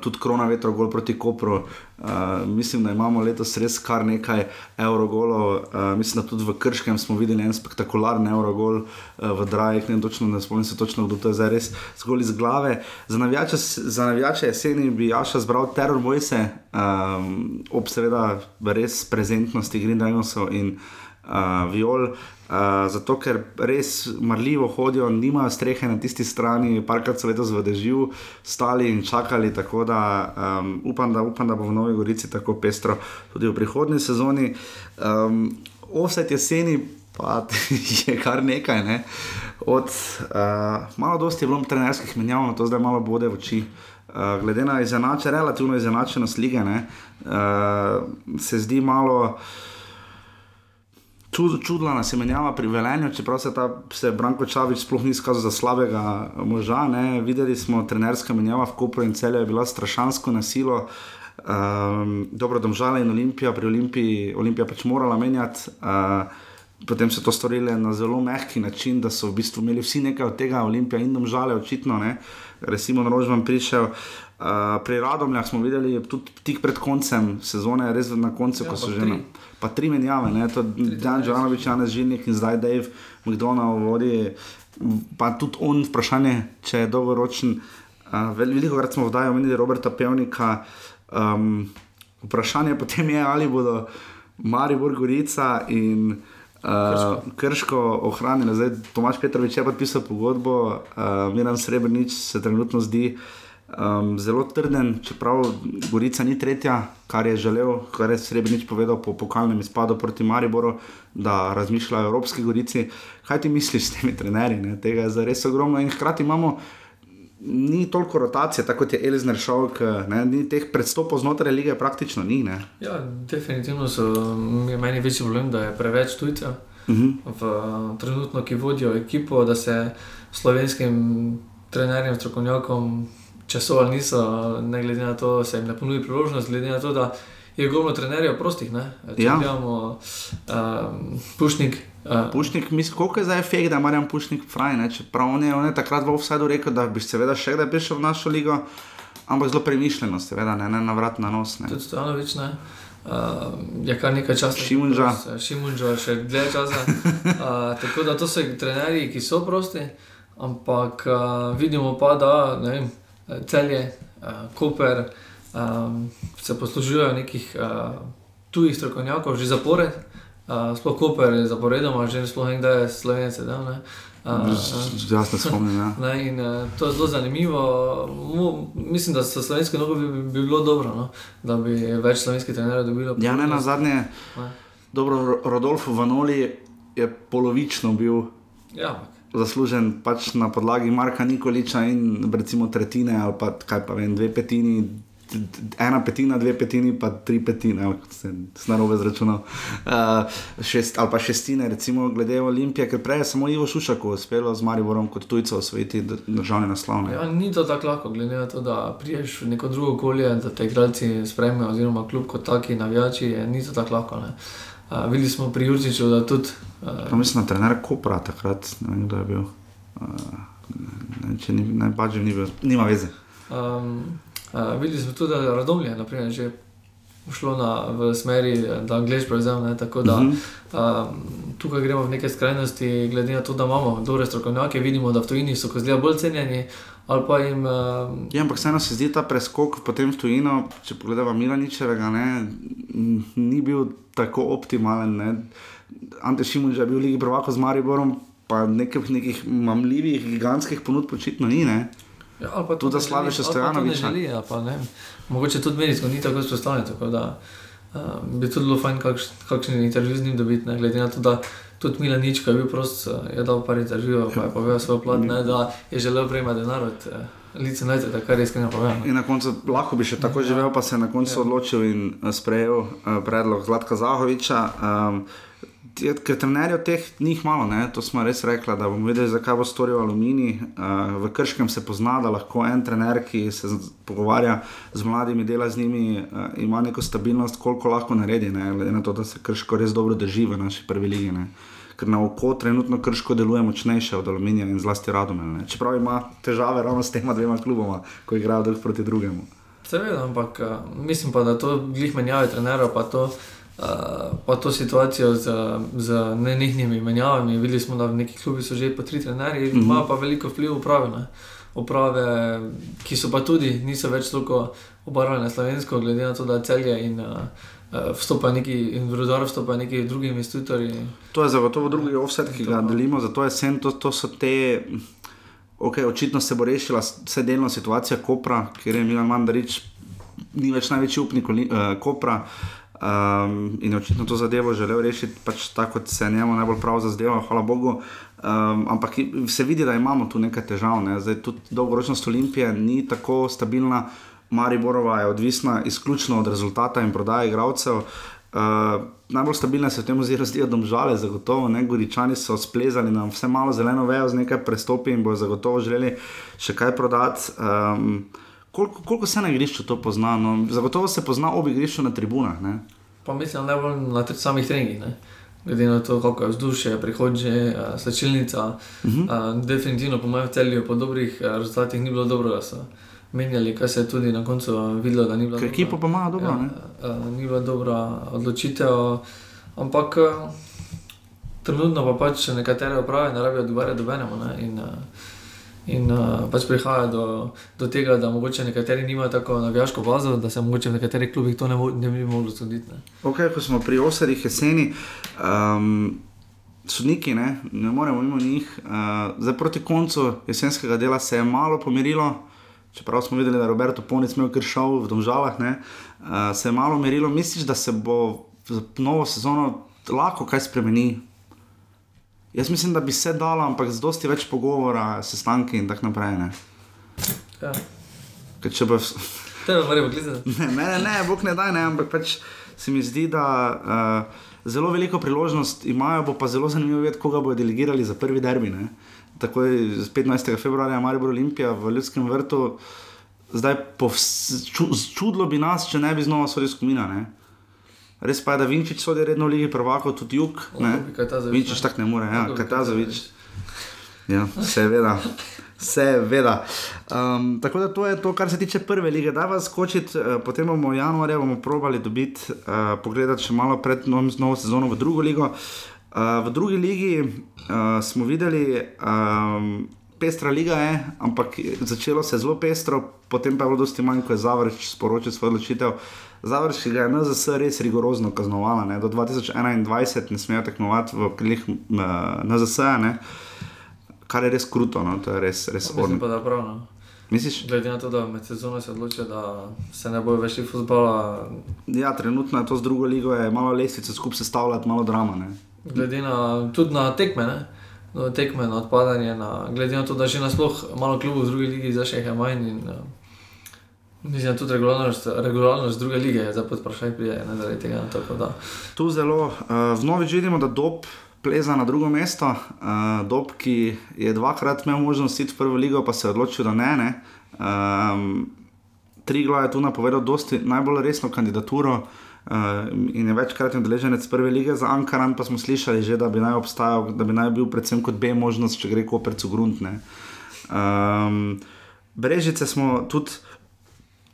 tudi korona vetro gol proti Kopru. Uh, mislim, da imamo letos res kar nekaj evrogolov. Uh, mislim, da tudi v Krškem smo videli en spektakularen evrogol uh, v Drajek, ne, točno, ne spomnim se točno, kdo to je zdaj res zgolj iz glave. Za navijače, za navijače jeseni bi Jaša zbral teror bojse, um, ob seveda res prezentnosti Green Dragonsov in uh, Viol. Uh, zato, ker res marljivo hodijo, nimajo strehe na tisti strani, parkrat so letos v dežju stali in čakali. Tako da, um, upam, da upam, da bo v Novi Gorici tako pestro tudi v prihodnji sezoni. Um, Offset jeseni pa je kar nekaj. Ne? Od uh, malo dosti je bilo trenerskih menjav, no to zdaj malo bode v oči. Uh, glede na izenačen, relativno izenačenost lige, ne, uh, se zdi malo čud, čudna nas je menjava pri Velenju, čeprav se, ta, se Branko Čavič sploh ni izkazal za slabega moža. Ne. Videli smo, trenerska menjava v Kopru in celju je bila strašansko nasilo. Um, dobro, domžale in Olimpija, pri Olimpiji Olimpija pač morala menjati. Uh, Potem so to storili na zelo mehki način, da so v bistvu imeli vsi nekaj od tega, Olimpija in domžale, očitno. Ne. Recimo, Rožman prišel. Uh, pri Radomljah smo videli tudi tik pred koncem sezone, res na koncu, Ja, ko so že tri. na, pa tri menjave, ne, to Dan Džanovič, Janez Žilnik in zdaj Dave McDonald vodi, pa tudi on vprašanje, če je dolgoročen. Uh, veliko krat smo vdajali omenili Roberta Pevnika. Um, vprašanje potem je, ali bodo Maribor Gorica in Uh, krško ohranili, zdaj Tomaš Petrovič je podpisal pogodbo, uh, Miran Srebrenic se trenutno zdi, Um, zelo trden, čeprav Gorica ni tretja, kar je želel, kar je Srebrenic povedal po pokalnem izpadu proti Mariboru, da razmišljajo o Evropski Gorici. Kaj ti misliš s temi trenerji? Ne? Tega je zares ogromno in hkrati imamo. Ni toliko rotacije, tako kot je Elizner šel, ni teh predstopov znotraj lige, praktično ni. Ne? Ja, definitivno so, je meni večji problem, da je preveč tujcev uh Mhm. -huh. v trenutno, ki vodijo ekipo, da se slovenskim trenerjem, strokovnjakom, če so ali niso, ne glede na to, se jim ne ponudi priložnost, glede na to, da je ogromno trenerjev prostih. Ne? Če Ja. gledamo um, Pušnik. Uh, Pušnik, mislim, koliko je zdaj fake, da Marjan Pušnik fraj, ne? čeprav on on je takrat v offsajdu rekel, da bi seveda še kdaj prišel v našo ligo, ampak zelo premišljeno, seveda, ne, ne na vrat na nos. Ne. Tudi Stojanovič, ne. Uh, je kar nekaj časa. Šimunža. Šimunža, še dlje časa. Uh, tako da to so trenerji, ki so prosti, ampak uh, vidimo pa, da vem, celje, uh, Koper um, se poslužujejo nekih uh, tujih strokovnjakov, že zapored. Uh, sploh Koper je zaporedoma, že sploh nekdaj je slovenec sedel. ne. Uh, ne spomnim. Ja. Ne, in, uh, to je zelo zanimivo. Mu, mislim, da za slovenske noge bi, bi bilo dobro, no? da bi več slovenskih trenerjev dobilo. ja, ne na zadnje, Ne. dobro, Ro- Rodolfo Vanoli je polovično bil Ja, zaslužen pač na podlagi Marka Nikoliča in recimo tretjine ali pa kaj pa vem, dve petini. Ena petina, dve petini, pa tri petine, kot se narobe zračunal. Uh, šest, ali pa šestine, recimo, glede Olimpije, ker prej je samo Ivo Šušako uspelo z Mariborom kot tujcev osvojiti državne naslovne. ja, ni to tako lahko, glede na to, da priješ v neko drugo okolje, da te igralci sprejmejo, oziroma kljub kot taki navijači, je, ni to tako lahko. ne. Uh, videli smo pri Jurčiču, da tudi. Uh, Pa mislim, da trener Kopra takrat, ne vem, kdo je bil. Uh, ne, če ni, ne, pač ni bil, nima veze. Um, videli smo tudi, da je Radomlje naprimer, že šlo na, v smeri, da Anglež prevzame. Tako da Mhm. um, tukaj gremo v neke skrajnosti, glede na to, da imamo dobre strokovnjake, vidimo, da v tujini so kozlija bolj cenjeni. Jim, um, Ja, ampak vseeno se zdi ta preskok potem v tujino, če pogledamo Milaničevega, ne, ni bil tako optimalen. Ne. Ante Šimun je bil v Ligi Prvako z Mariborom, pa nekih, nekih mamljivih, gigantskih ponudb očitno ni. Ne. Ja, ali pa Tudi ne ali pa to ne želi, ali pa ne. Mogoče tudi medijsko ni tako izpostavljen. Tako da um, bi tudi bilo fajn kakš, kakšen intervju z njim dobiti, ne, glede na to, da tudi Milanič, ki je bil prost, eh, je dal par intervjujev, pa je povedal svoj plat, ne, da je želel prejemati denar od uh, Lice Najte, kar je iskreno povedano. In na koncu lahko bi še tako živel, pa se je na koncu odločil in eh, sprejel eh, predlog Zlatka Zahoviča. Um, Ker trenerjev teh ni jih malo, ne? to smo res rekli, da bomo videli, zakaj bo storil Alumini. Uh, v Krškem se pozna, da lahko en trener, ki se pogovarja z mladimi, dela z njimi, uh, ima neko stabilnost, koliko lahko naredi, ne? glede na to, da se Krško res dobro drži v naši prvi ligi. Ne? Ker na oko trenutno Krško deluje močnejše od Aluminija in zlasti Radomel. Ne? Čeprav ima težave ravno s tema dvema kluboma, ko igrajo drug proti drugemu. Seveda, ampak uh, mislim pa, da to glih menjave trenerov, pa to, pa to situacijo z, z nenehnimi menjavami. Videli smo, da v nekih klubih so že po tri trenerji, Mhm. ima pa veliko vpliv uprave. Ne? Uprave, ki so pa tudi, niso več toliko obarvane slovensko, glede na to, da celje in uh, uh, vstopa neki, in v rodar vstopa neki drugi investitorji. To je zagotovo drugi offset, ki ga delimo, zato je sen, to, to so te. Okay, očitno se bo rešila vse delno situacija Kopra, kjer je Milan Mandarič, ni več največji upnik uh, Kopra. Um, in očitno to zadevo želel rešiti, pač tako, kot se je njemu najbolj prav zazdelo, hvala Bogu. Um, ampak se vidi, da imamo tu nekaj težav. Ne? Zdaj, tudi dolgoročnost Olimpije ni tako stabilna, Mariborova je odvisna izključno od rezultata in prodaje igralcev. Uh, najbolj stabilne se v tem oziru zdijo domžale, zagotovo. Ne? Goričani so splezali na vse malo zeleno vejo z nekaj prestopi in bojo zagotovo želeli še kaj prodati. Um, koliko, koliko se na igrišču to pozna? No, zagotovo se pozna ob igrišču na tribunah. Ne? Pa mislim, da najbolj na teh samih treningih. Ne? Glede na to, kako je vzdušje, prihodnje, uh, slčilnica. Uh -huh. uh, definitivno, po mojem celju, po dobrih uh, rezultatih ni bilo dobro, da so menjali, kar se je tudi na koncu videlo, da ni bilo. Ker ekipo pa ima dobro. Ja, ni bila dobra odločitev, ampak trenutno pa pač nekatere uprave ne rabijo odgovarjati dobenemu. Ne? In, uh, In uh, pač prihaja do, do tega, da mogoče nekateri nimajo tako navijaško bazo, da se mogoče v nekaterih klubih to ne, mo ne bi moglo zgoditi. Okay, ko smo pri osadih jeseni, um, sodniki, ne, ne moremo mimo njih. Uh, zdaj proti koncu jesenskega dela se je malo pomirilo, čeprav smo videli, da je Roberto Ponic imel kar šov v Domžalah, ne, uh, se je malo merilo. Misliš, da se bo za novo sezono lahko kaj spremeni? Jaz mislim, da bi se dalo, ampak z dosti več pogovora, sestanki in tako naprej. Ne. Ja. Ker če bo. Tebe moramo gledati. Ne, ne, ne, bog ne daj, ne, ampak pač se mi zdi, da uh, zelo veliko priložnost imajo, bo pa zelo zanimivo videti, koga bodo delegirali za prvi derbi. Ne. Takoj z 15. februarja Maribor Olimpija v Ljudskem vrtu. Zdaj, povs- ču, čudlo bi nas, če ne bi znova sodil skupina. Res pa je, da Vinčič sodi redno v Ligi prvakov, tudi jug. Vinčič tako ne more, ja, Lahko bi Katazovič. Ja, seveda. Seveda. Um, tako da to je to, kar se tiče prve lige. Da vas skočiti, uh, potem bomo januarja bomo probali dobiti, uh, pogledati še malo pred novim, novo sezono v drugo ligo. Uh, v drugi ligi uh, smo videli, um, pestra liga je, ampak začelo se je zelo pestro, potem pa je bilo dosti manj, ko je Zavrč sporočil svojo odločitev. Zavrč ki ga je NZS res rigorozno kaznovala, ne? do 2021 ne smejo tekmovati v krilih uh, NZS, ne? kar je res kruto, no? to je res, res Mislim orno. pa, da prav. No. Misliš? Glede na to, da med sezono se odločijo, da se ne bojo več futbola, Ja, trenutno je to z drugo ligo, je malo lestvice skupaj sestavljati, malo drama. Ne? glede na, tudi na tekme, ne? No, tekme na odpadanje, na, glede na to, da že nasploh malo klubov v drugi ligi, zdaj še je manj. In, uh, mislim, da tudi regularnost, regularnost druge lige je zdaj pod vprašaj prije, ne zaradi tega. Tako da. Tu zelo uh, vnovič vidimo, da Dob pleza na drugo mesto. Uh, Dob, ki je dvakrat imel možnost iti v prvo ligo, pa se je odločil, da ne. ne. Um, Trigla je tu napovedal dosti najbolj resno kandidaturo. Uh, in je večkrat udeleženec prve lige za Ankaran, pa smo slišali že, da bi naj obstajal, da bi naj bil predvsem kot B možnost, če gre koperc v grunt. ne. Um, Brežice smo tudi,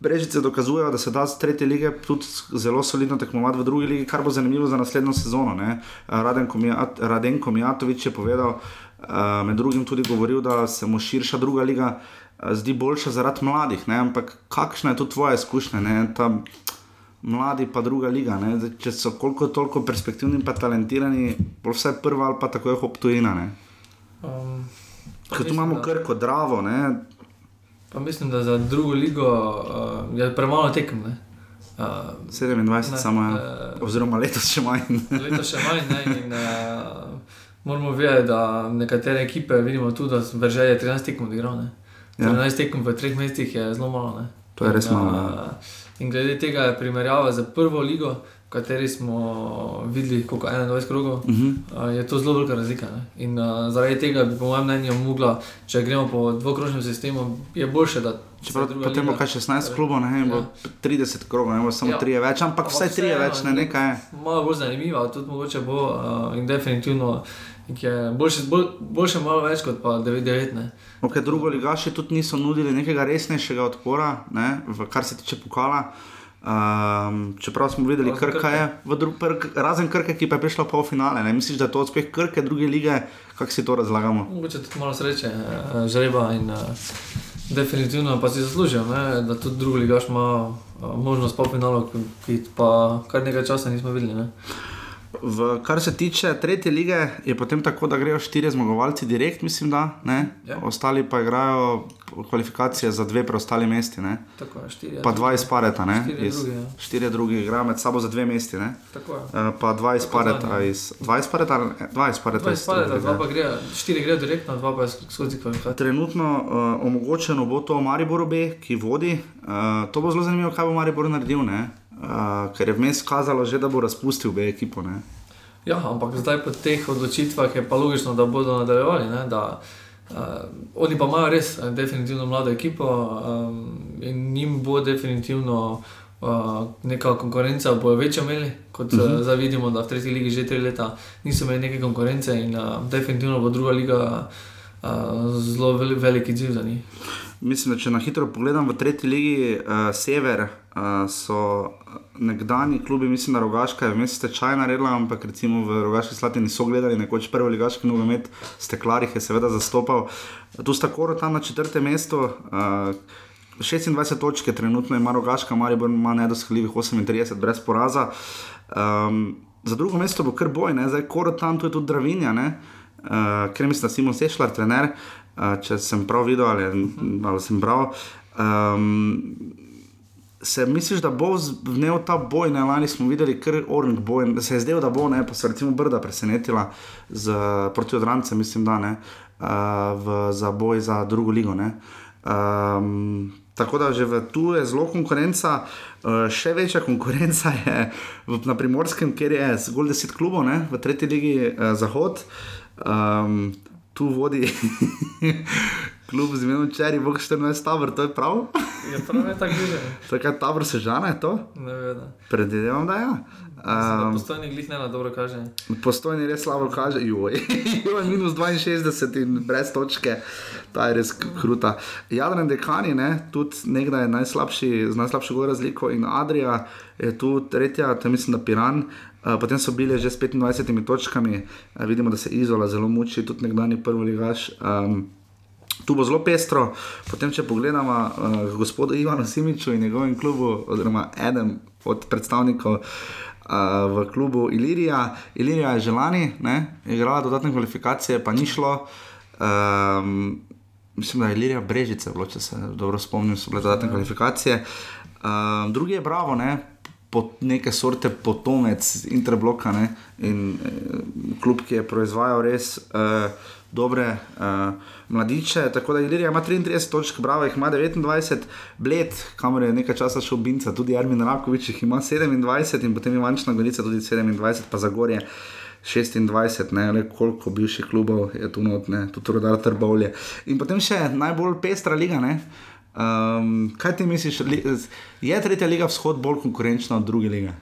Brežice dokazujejo, da se da z tretje lige tudi zelo solidno tekmovati v drugi ligi, kar bo zanimivo za naslednjo sezono. ne. Radenko Mijat- Radenko Mijatovič je povedal, uh, med drugim tudi govoril, da se mu širša druga liga uh, zdi boljša zaradi mladih. Ne? Ampak kakšna je tu tvoja izkušnja? ne? Ta Mladi pa druga liga, ne? Zdaj, če so koliko toliko perspektivni in talentirani, vse prva ali pa tako je hop tujina. ne. Um, Ker tu imamo da- krko, dravo, ne? Pa mislim, da za drugo ligo uh, je premalo tekem. ne. Uh, 27 Ne, samo, ja. eh, oziroma letos še manj. Leto še manj, ne, in uh, moramo vedeti, da nekatere ekipe vidimo tudi, da Veržej je 13 tekem odigral. ne. Ja. 13 tekem v treh mestih je zelo malo. Ne. To je res In, malo, ja. uh, In glede tega je primerjava z prvo ligo, kateri smo videli, koliko 21 krogov, uh Mhm. -huh. uh, je to zelo velika razlika. Ne. In uh, zaradi tega bi, po mojem mnenju, mogla, če gremo po dvokrožnem sistemu, je boljše, da. Čeprav potem bo kaj 16 klubov, ne, bo Ja. 30 krogov, ne bo samo Ja. 3 več, ampak vsaj 3 vseeno, več, ne ne- nekaj. je. malo bolj zanimiva, tudi mogoče bo uh, in definitivno je boljše, bolj, boljše malo več kot pa 9-9. ne. Ok, drugo ligaši tudi niso nudili nekega resnejšega odpora, ne, v, kar se tiče pokala. Um, čeprav smo videli, Razen Krka je, prk, razen Krke, ki pa je prišla v polfinale. Ne? Misliš, da je to uspeh Krke, druge lige, kako si to razlagamo? Mogoče tudi malo sreče, uh, žreba in uh, definitivno pa si zaslužijo, ne, da tudi drugi ligaš ima uh, možnost polfinalov, ki pa kar nekaj časa nismo videli. Ne. V, kar se tiče tretje lige, je potem tako, da grejo štiri zmagovalci direkt, mislim, da ne. Ja. Ostali pa igrajo kvalifikacije za dve preostali mesti, ne. Tako je, štiri. pa dva izpadeta, ne. Štirje Iz- drugi, ja. Štirje drugi igrajo med sabo za dve mesti, ne. Tako je. Uh, pa dva izpadeta zadnje. iz. Dva ne? dva izpadeta Dva iz izpadeta, druge dva pa grejo, štiri grejo direktno, dva pa skozi kvalifikacije. Trenutno uh, omogočeno bo to Mariboru B, ki vodi. Uh, to bo zelo zanimivo, kaj bo Maribor naredil, ne? Uh, ker je vmes kazalo že, da bo razpustil B ekipo. Ne? Ja, ampak zdaj po teh odločitvah je pa logično, da bodo nadaljevali. Ne, da, uh, oni pa imajo res eh, definitivno mlado ekipo um, in njim bo definitivno uh, neka konkurenca, bojo večjo imeli, kot uh -huh. uh, zdaj vidimo, da v tretji ligi že tri leta niso imeli neke konkurence in uh, definitivno bo druga liga uh, zelo vel, velik izziv za njih. Mislim, da če na hitro pogledam v tretji ligi, uh, sever uh, so nekdani klubi, mislim, da Rogaška je vmes tečaj naredila, ampak recimo v Rogaški Slatini so gledali nekoč prvi ligaški nogomet, Steklarih je seveda zastopal. Tu sta Koro tam na četrtem mestu. Uh, 26 točk je trenutno ima Rogaška, Maribor ima nedosegljivih 38 brez poraza. Um, za drugo mesto bo kar boj, ne? zdaj Koro tam, tu je tudi Dravinja, uh, ker mislim, da Simon Sešljar, trener, uh, če sem prav videl ali, ali sem prav. Um, se misliš, da bo vnel ta boj, ne lani smo videli, kar Ornik boj, se je zdelo, da bo, ne, pa se recimo Brda presenetila z, proti odrancem, mislim, da ne, uh, v, za boj za drugo ligo. Ne. Um, tako da že tu je zelo konkurenca, uh, še večja konkurenca je v, na primorskem, kjer je zgolj 10 klubov, ne, v tretji ligi uh, Zahod. Um, tu vodi klub z imenom Čeri, bo 14 tabor, to je prav. Je prav, je tako že. Takrat tabor se žene, to? Ne vem. Predvidevam, da je. Ja. Um, postojni glih ne na dobro kaže. Postojni res slabo kaže, joj, joj, minus 62 in brez točke, ta je res kruta. Jadran dekani, ne, tudi nekdaj je najslabši, z najslabšo razliko in Adrija je tu tretja, to je mislim, da Piran. Uh, potem so bili že s 25 točkami, uh, vidimo, da se Izola zelo muči, tudi nekdani prvi ligaš. Um, Tu bo zelo pestro, potem če pogledamo uh, gospoda Ivana Simiča in njegovem klubu, oziroma eden od predstavnikov uh, v klubu Ilirija. Ilirija je že lani, igrala dodatne kvalifikacije, pa ni šlo. Um, mislim, da je Ilirija Brežice, bilo, če se dobro spomnim, so bile dodatne kvalifikacije. Um, drugi je Bravo, ne? Pot, neke sorte potomec Interbloka ne? in eh, klub, ki je proizvajal res. Uh, dobre uh, mladiče. Tako da Ilirija ima 33 točk, Bravo jih ima 29, Bled, kamor je nekaj časa šel Binca, tudi Armin Rakovič jih ima 27 in potem Ivančna Gorica tudi 27, pa za gorje. 26, ne le koliko bivših klubov je tu notne, tudi rodar trbovlje. In potem še najbolj pestra liga. Um, kaj ti misliš, je tretja liga vzhod bolj konkurenčna od druge lige?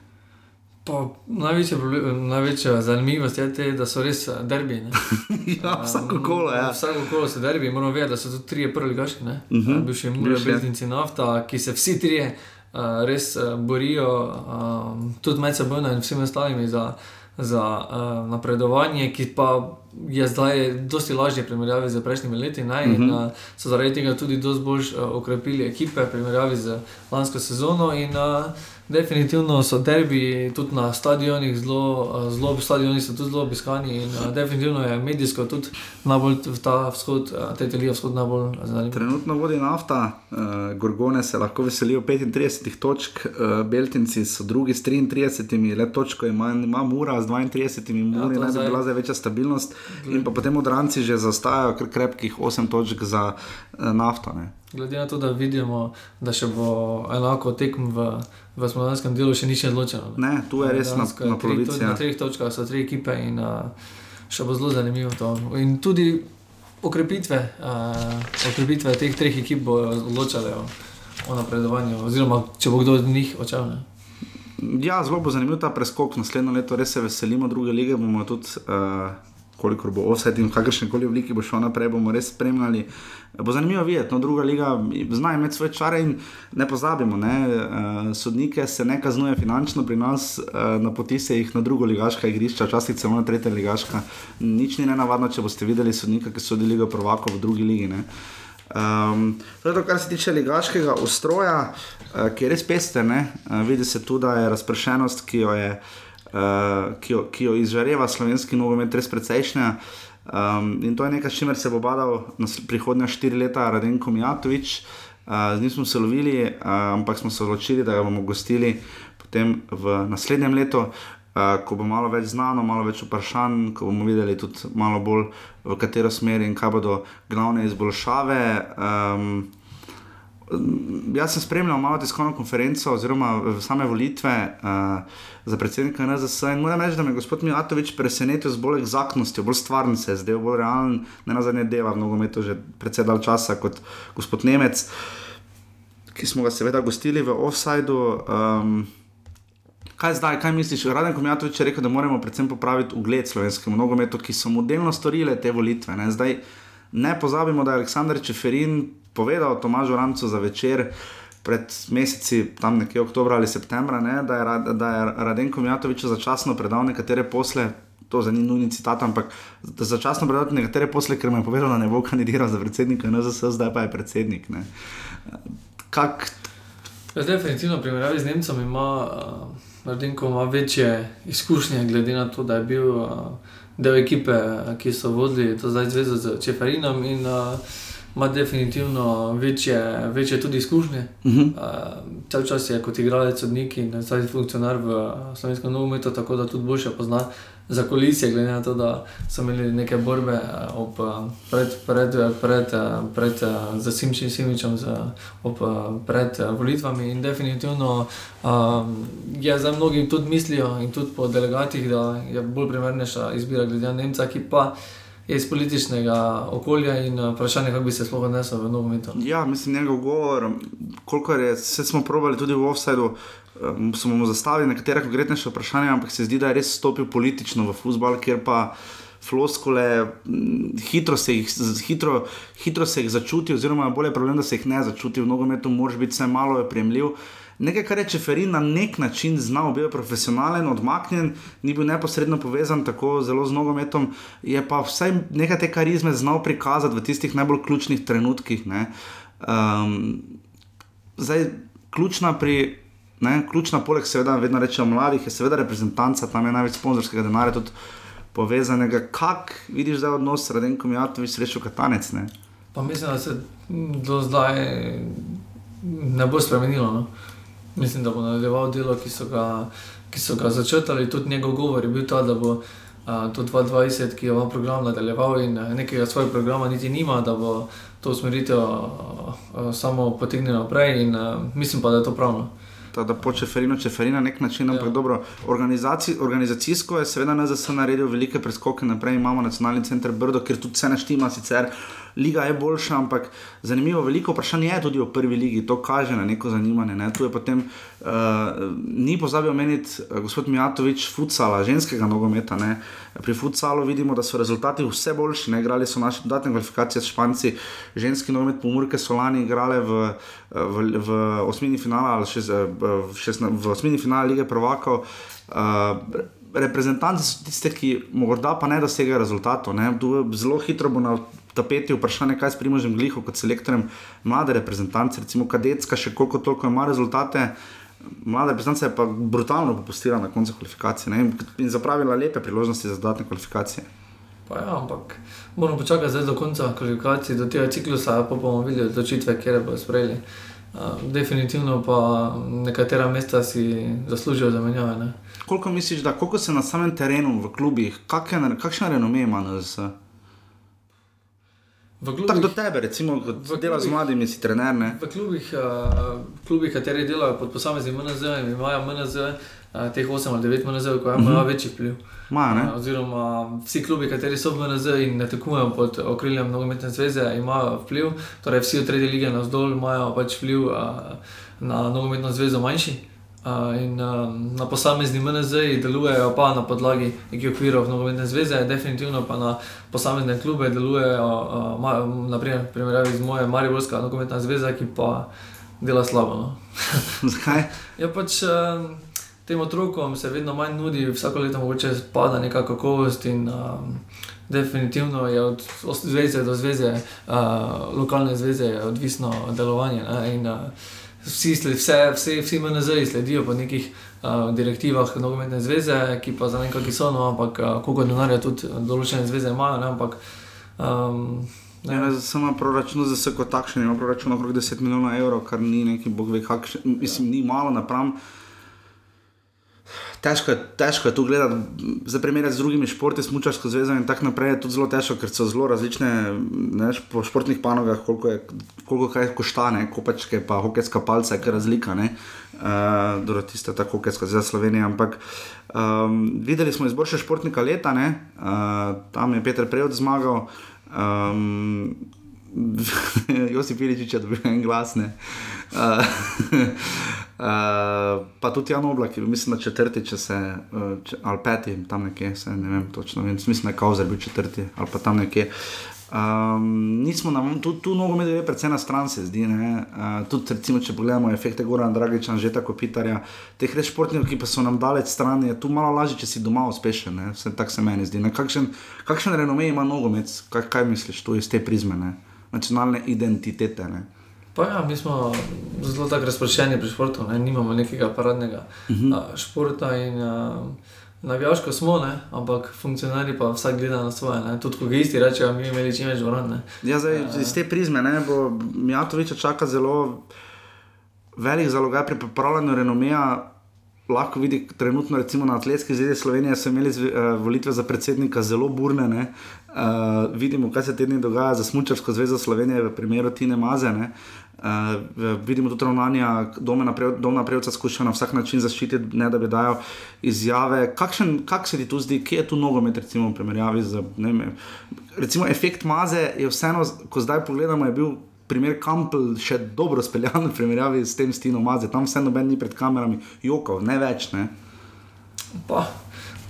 Pa, največja, največja zanimivost je, te, da so res eh, derbi. ja, vsako kolo, ja. Vsako kolo so derbi, moramo vedeti, da so tu tri prvi gaški. Uh mhm. -huh. Bivši Mure, Bezdinci, Nafta, ki se vsi trije uh, res uh, borijo, uh, tudi med seboj in vsemi ostalimi za, za uh, napredovanje, ki pa je zdaj dosti lažje primerjavi z prejšnjimi leti. Ne, uh -huh. In uh, so zaradi tega tudi dosti bolj uh, okrepili ekipe primerjavi z lansko sezono. In, uh, Definitivno so derbi tudi na stadionih, zelo, zelo stadioni so tudi zelo obiskani in definitivno je medijsko tudi najbolj v ta vzhod, te telije vzhod najbolj zanimiv. Trenutno vodi nafta, uh, Gorgone se lahko veselijo 35 točk, uh, Beltinci so drugi s 33, le točko ima, ima Mura z 32, Muri ja, naj bi bila zdaj večja stabilnost in pa potem odranci že zastajajo krepkih 8 točk za uh, nafto. Ne. Glede na to, da vidimo, da še bo enako tekmo v, v slovenskem delu, še ni še odločeno. Ne, tu je res na, na polovici. Na treh točkah so tri ekipe in uh, še bo zelo zanimivo to. In tudi okrepitve, uh, okrepitve teh treh ekip bo odločale o, o napredovanju, oziroma če bo kdo od njih odšel. Ja, zelo bo zanimiv ta preskok. Naslednjo leto res se veselimo druge lige. Bomo tudi, uh, koliko bo vse in v kakršni koli obliki bo šlo naprej, bomo res spremljali. Bo zanimivo videti, no, druga liga zna imeti svoje čare in ne pozabimo, ne, uh, sodnike se ne kaznuje finančno pri nas, uh, napoti se jih na drugo ligaška igrišča, včasih celo na tretja ligaška. Nič ni nenavadno, če boste videli sodnika, ki so delili prvako v drugi ligi. Um, to je to, kar se tiče ligaškega ustroja, uh, ki je res pester. Uh, vidi se tudi, da je razpršenost, ki jo, je, uh, ki jo, ki jo izžareva slovenski nogomet, res precejšnja. Um, in to je nekaj, s čimer se bo badal prihodnja štiri leta, Radenko Mijatovič. Uh, z njim smo se lovili, uh, ampak smo se odločili, da ga bomo gostili potem v naslednjem letu, uh, ko bo malo več znano, malo več vprašanj, ko bomo videli tudi malo bolj v katero smer in kaj bodo glavne izboljšave. Um, jaz sem spremljal malo tiskovno konferenco oziroma same volitve uh, za predsednika NZS in moram reči, da me je gospod Mijatovič presenetil z bolj egzaktnostjo, bolj stvarno se je zdel, bolj realen, ne na zadnje dela v nogometu že predvsej dal časa kot gospod Nemec, ki smo ga seveda gostili v offsajdu. Um, Kaj zdaj, kaj misliš? Raden Komijatovič je rekel, da moramo predvsem popraviti ugled slovenskemu nogometu, ki so mu delno storile te volitve. Ne? Zdaj, ne pozabimo, da je Aleksandr Čeferin povedal Tomažu Rancu za večer. Pred meseci, tam nekje oktober ali septembra, ne, da, je, da je Radenko Mijatovič začasno predal nekatere posle, to za njim nujni citat, ampak začasno predal nekatere posle, ker mu je povedal, da ne bo kandidiral za predsednika NZS, zdaj pa je predsednik. Ne. Kak... Ja, definitivno, primerjavi z Nemcem, ima uh, Radenko ima večje izkušnje, glede na to, da je bil uh, del ekipe, ki so vodili to zdaj zvezo z Čeferinom. In, uh, ima definitivno večje, večje tudi izkušnje. Uh -huh. Uh, čas je kot igralec, odnik in zdaj funkcionar v slovenskem nogometu, tako da tudi boljše pozna za kulisije, glede na to, da so imeli neke borbe eh, ob, eh, pred, pred, pred, eh, pred Zasimčem Simičem, ob, pred volitvami. In definitivno um, je za mnogi tudi mislijo, in tudi po delegatih, da je bolj primernejša izbira glede na Nemca, ki pa. Iz političnega okolja in vprašanja, kako bi se sploh odnesel v nogomet. Ja, mislim, njegov govor, koliko je, vse smo provali tudi v offsajdu, um, smo mu zastavili nekatera konkretnejša vprašanja, ampak se zdi, da je res stopil politično v futbol, kjer pa floskole, hitro se jih, hitro, hitro se jih začuti, oziroma bolje je problem, da se jih ne začuti v nogometu, moraš biti vse malo premljiv. Nekaj, kar je Čeferin na nek način znal, bil je profesionalen, odmaknjen, ni bil neposredno povezan tako zelo z nogometom, je pa vsaj nekaj te karizme znal prikazati v tistih najbolj ključnih trenutkih. Um, zdaj, ključna pri Ne? Ključna, poleg seveda, vedno rečemo mladih, je seveda reprezentanca, tam je največ sponzorskega denarja tudi povezanega. Kak vidiš zdaj odnos s Radenkom Jatovič, srečo Katanec? Ne? Pa mislim, da se do zdaj ne bo spremenilo. No? Mislim, da bo nadaljeval delo, ki so ga, ki so ga začrtali. Tudi njegov govor je bil ta, da bo uh, to 22, ki je vam program nadaljeval in nekega svojega programa niti nima, da bo to usmeritev uh, uh, samo potegnil naprej. In, uh, mislim pa, da je to pravno da po čeferinu, čeferina na nek način, ampak ja. dobro, organizacijsko je seveda NZS naredil velike preskoke naprej, imamo nacionalni center Brdo, ker tudi vse naštima sicer liga je boljša, ampak zanimivo, veliko vprašanj je tudi o prvi ligi, to kaže na neko zanimanje. Ne? Tu je potem, uh, ni pozabil omeniti uh, gospod Mijatovič, futsala, ženskega nogometa. Ne? Pri futsalu vidimo, da so rezultati vse boljši, ne? igrali so naše dodatne kvalifikacije s Španci, ženski nogomet, pomorke so lani igrali v, v, v osmini finala ali še v, šestna, v osmini finala lige prvakov. Uh, Reprezentanti so tiste, ki morda pa ne dosegajo rezultatov. Zelo hitro bo na tapeti vprašanje, kaj s primožem gliho kot selektorjem mlade reprezentance, recimo kadetska, še koliko toliko ima rezultate. Mlada reprezentanca je pa brutalno popustila na koncu kvalifikacije ne? in zapravila lepe priložnosti za dodatne kvalifikacije. Pa ja, ampak moramo počakati do konca kvalifikacij, do tega ciklusa, pa bomo videli odločitve, kje bodo sprejeli. Uh, definitivno pa nekatera mesta si zaslužijo zamenjave. Koliko misliš, da koliko se na samem terenu, v klubih, kakšen renome ima NZS? Tako do tebe, recimo, da delaš z mladimi, si trener. Ne? V klubih, uh, klubih, kateri delajo pod posameznim MNZ, imajo MNZ, uh, teh 8 ali 9 MNZ, ki imajo uh -huh. večji vpliv. Ma, uh, oziroma, vsi klubi, kateri so v MNZ in ne tekmujejo pod okriljem nogometne zveze, imajo vpliv, torej vsi od tretje lige na vzdolj imajo pač vpliv uh, na nogometno zvezo manjši. Uh, in, uh, na posamezni MNZ-ji delujejo pa na podlagi nekih okvirov nogometne zveze, definitivno pa na posamezne klube delujejo, uh, naprimer, primerjavi z mojo Mariborska nogometna zveza, ki pa dela slabo. No. Zakaj? ja, pač uh, tem otrokom se vedno manj nudi, vsako leto mogoče spada neka kakovost in uh, definitivno je od zveze do zveze, uh, lokalne zveze, odvisno delovanje. Ne, vsi, vse, vse, vsi MNZ-ji sledijo po nekih uh, direktivah nogometne zveze, ki pa za nekaj so, no, ampak uh, koliko denarja tudi določene zveze imajo. Ne, ampak, um, Ne, ne, samo proračun za vse kot takšen, ima proračun okrog 10 milijonov evrov, kar ni neki, bog ve, kakšen, mislim, ni malo napram težko, težko je tu gledati, za primer z drugimi športi, smočarsko zvezo in tako naprej. Je tudi zelo težko, ker so zelo različne ne, po športnih panogah, koliko, je, koliko kaj košta, ne, kopačke, pa hokejska palca, je razlika. Ne. Uh, dobro, tiste tako, kot je zdaj Slovenija. Ampak um, videli smo izboljšanje športnika leta, uh, tam je Petr Prejod zmagal. Um, Josip Iličič je dobil en glas. Uh, uh, pa tudi Jan Oblak, mislim, da četrti, če se, uh, če, ali peti, tam nekje, se, ne vem točno, vem, mislim, da je Kauzer bil četrti ali pa tam nekje. Um, nismo na tu, tu nogomet je predvsem na stran, se zdi. Uh, tudi, recimo, če pogledamo efekte Gora Dragiča, že tako Pitarja, teh res športnikov, ki pa so nam daleč stran, je tu malo lažje, če si doma uspešen. Tako se meni zdi. Kakšen, kakšen renome ima nogomet, kaj, kaj misliš tu iz te prizme? Ne? Nacionalne identitete. Ne? Pa ja, mi smo zelo tako razpršeni pri športu, ne? nimamo nekega paradnega uh -huh. a, športa. In, a, navijaško smo, ne? ampak funkcionarji pa vsak gleda na svoje. Ne? Tudi hokejisti rečejo, mi imeli čim več dvoran. Ja, zdaj, uh, iz te prizme ne, bo Mijatoviča čaka zelo velik zalogaj pri pripravljanju renomeja. Lahko vidi, trenutno recimo na Atletski zvezi Slovenije so imeli uh, volitve za predsednika zelo burne. Uh, vidimo, kaj se tedni dogaja za Smučarsko zvezo Slovenije v primeru Tine Maze. Uh, Uh, vidimo tudi ravnanja, dom napredka skuša na vsak način zaščititi, ne da bi dajal izjave. Kakšen, kak se ti tu zdi, kje je tu nogomet, recimo v primerjavi z. Ne, recimo, efekt maze je vseeno, ko zdaj pogledamo, je bil primer Kampel še dobro speljan v primerjavi s tem stinom maze. Tam vseeno noben ni pred kamerami, jokov, ne več. Ne. Pa,